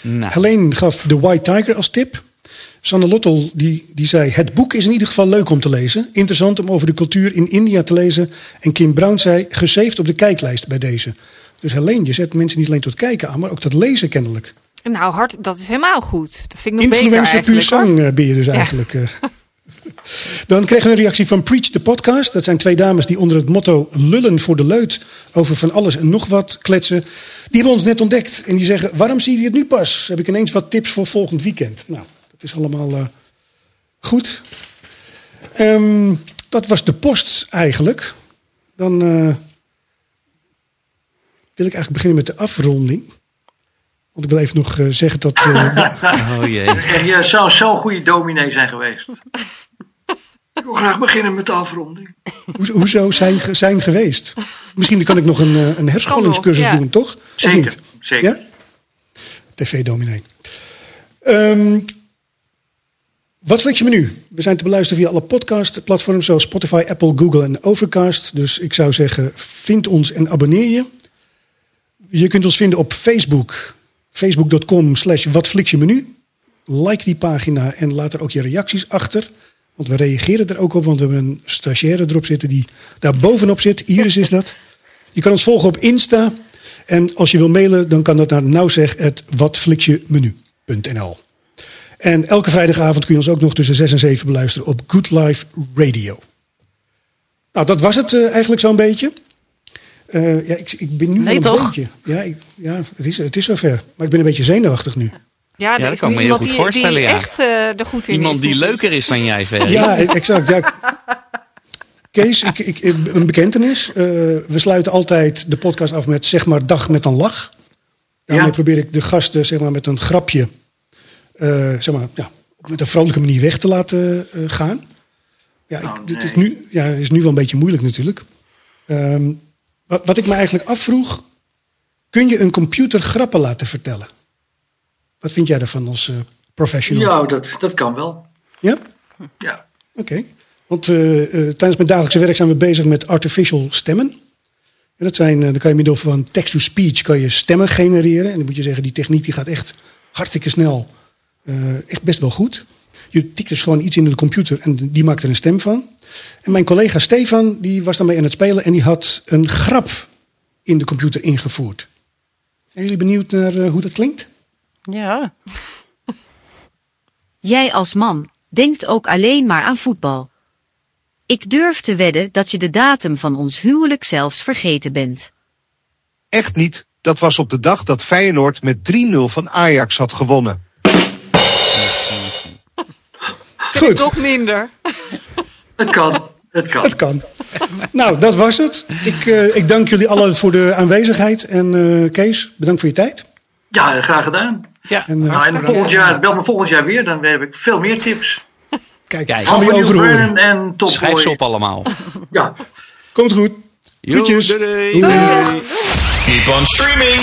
Nou, Helene gaf The White Tiger als tip. Sanne Lottel die, die zei: Het boek is in ieder geval leuk om te lezen. Interessant om over de cultuur in India te lezen. En Kim Brown zei: Gesaved op de kijklijst bij deze. Dus Helene, je zet mensen niet alleen tot kijken aan, maar ook tot lezen kennelijk. Nou, hard, dat is helemaal goed. Dat vind ik nog beter Influencer puur eigenlijk. hoor. zang eh, ben je dus eigenlijk. Dan kregen we een reactie van Preach the Podcast. Dat zijn twee dames die onder het motto Lullen voor de Leut over van alles en nog wat kletsen. Die hebben ons net ontdekt. En die zeggen, waarom zie je het nu pas? Heb ik ineens wat tips voor volgend weekend. Nou, dat is allemaal eh, goed. Ehm, dat was de post eigenlijk. Dan eh, wil ik eigenlijk beginnen met de afronding. Want ik wil even nog eh, zeggen dat... eh, oh jee. Ja, je zou zo'n goede dominee zijn geweest. Ik wil graag beginnen met de afronding. Hoezo- Hoezo zijn, zijn geweest? Misschien kan ik nog een, eh, een herscholingscursus ja. doen, toch? Of Zeker, niet? zeker. Ja? TV-dominee. Ehm, Wat flik je menu? We zijn te beluisteren via alle podcastplatforms zoals Spotify, Apple, Google en Overcast. Dus ik zou zeggen, vind ons en abonneer je. Je kunt ons vinden op Facebook. Facebook.com slash watflixjemenu. Like die pagina en laat er ook je reacties achter. Want we reageren er ook op, want we hebben een stagiaire erop zitten die daar bovenop zit. Iris is dat. Je kan ons volgen op Insta. En als je wil mailen, dan kan dat naar nouzeg.watflixjemenu.nl En elke vrijdagavond kun je ons ook nog tussen 6 en 7 beluisteren op Good Life Radio. Nou, dat was het eh, eigenlijk zo'n beetje. Eh, ja, ik, ik ben nu Nee, een toch? beetje. Ja, ik, ja het, is, het is zover. Maar ik ben een beetje zenuwachtig nu. Ja, dat kan ik me heel iemand goed die, voorstellen, die ja. echt eh er goed in Iemand is. die leuker is dan jij, Ferry. Ja, exact. Ja. Kees, ik, ik, een bekentenis. Eh, we sluiten altijd de podcast af met zeg maar dag met een lach. Daarmee Ja. probeer ik de gasten zeg maar, met een grapje, eh, zeg maar, ja, met een vrolijke manier weg te laten gaan. Ja, ik, Oh, dit is nu, ja, het is nu wel een beetje moeilijk natuurlijk. Ehm, wat, wat ik me eigenlijk afvroeg, kun je een computer grappen laten vertellen? Wat vind jij daarvan als eh, professional? Ja, dat, dat kan wel. Ja? Ja. Oké. Want eh, eh, tijdens mijn dagelijkse werk zijn we bezig met artificial stemmen. En dat zijn, dan kan je middel van text-to-speech kan je stemmen genereren. En dan moet je zeggen, die techniek die gaat echt hartstikke snel. Echt best wel goed. Je tikt dus gewoon iets in de computer en die maakt er een stem van. En mijn collega Stefan, die was daarmee aan het spelen en die had een grap in de computer ingevoerd. Zijn jullie benieuwd naar eh, hoe dat klinkt? Ja. Jij als man denkt ook alleen maar aan voetbal. Ik durf te wedden dat je de datum van ons huwelijk zelfs vergeten bent. Echt niet. Dat was op de dag dat Feyenoord met 3-0 van Ajax had gewonnen. Goed. Toch minder. Het kan. Het kan. Het kan. Nou, dat was het. Ik, eh, ik dank jullie allen voor de aanwezigheid. En eh, Kees, bedankt voor je tijd. Ja, graag gedaan. Ja. En, eh, Nou, en volgend jaar, bel me volgend jaar weer, dan heb ik veel meer tips. kijk, Kijk. gaan we overhoren. En Top Schrijf Boy. ze op allemaal. Ja. Komt goed. Jo, Groetjes. doei, doei. Doei. Keep on streaming.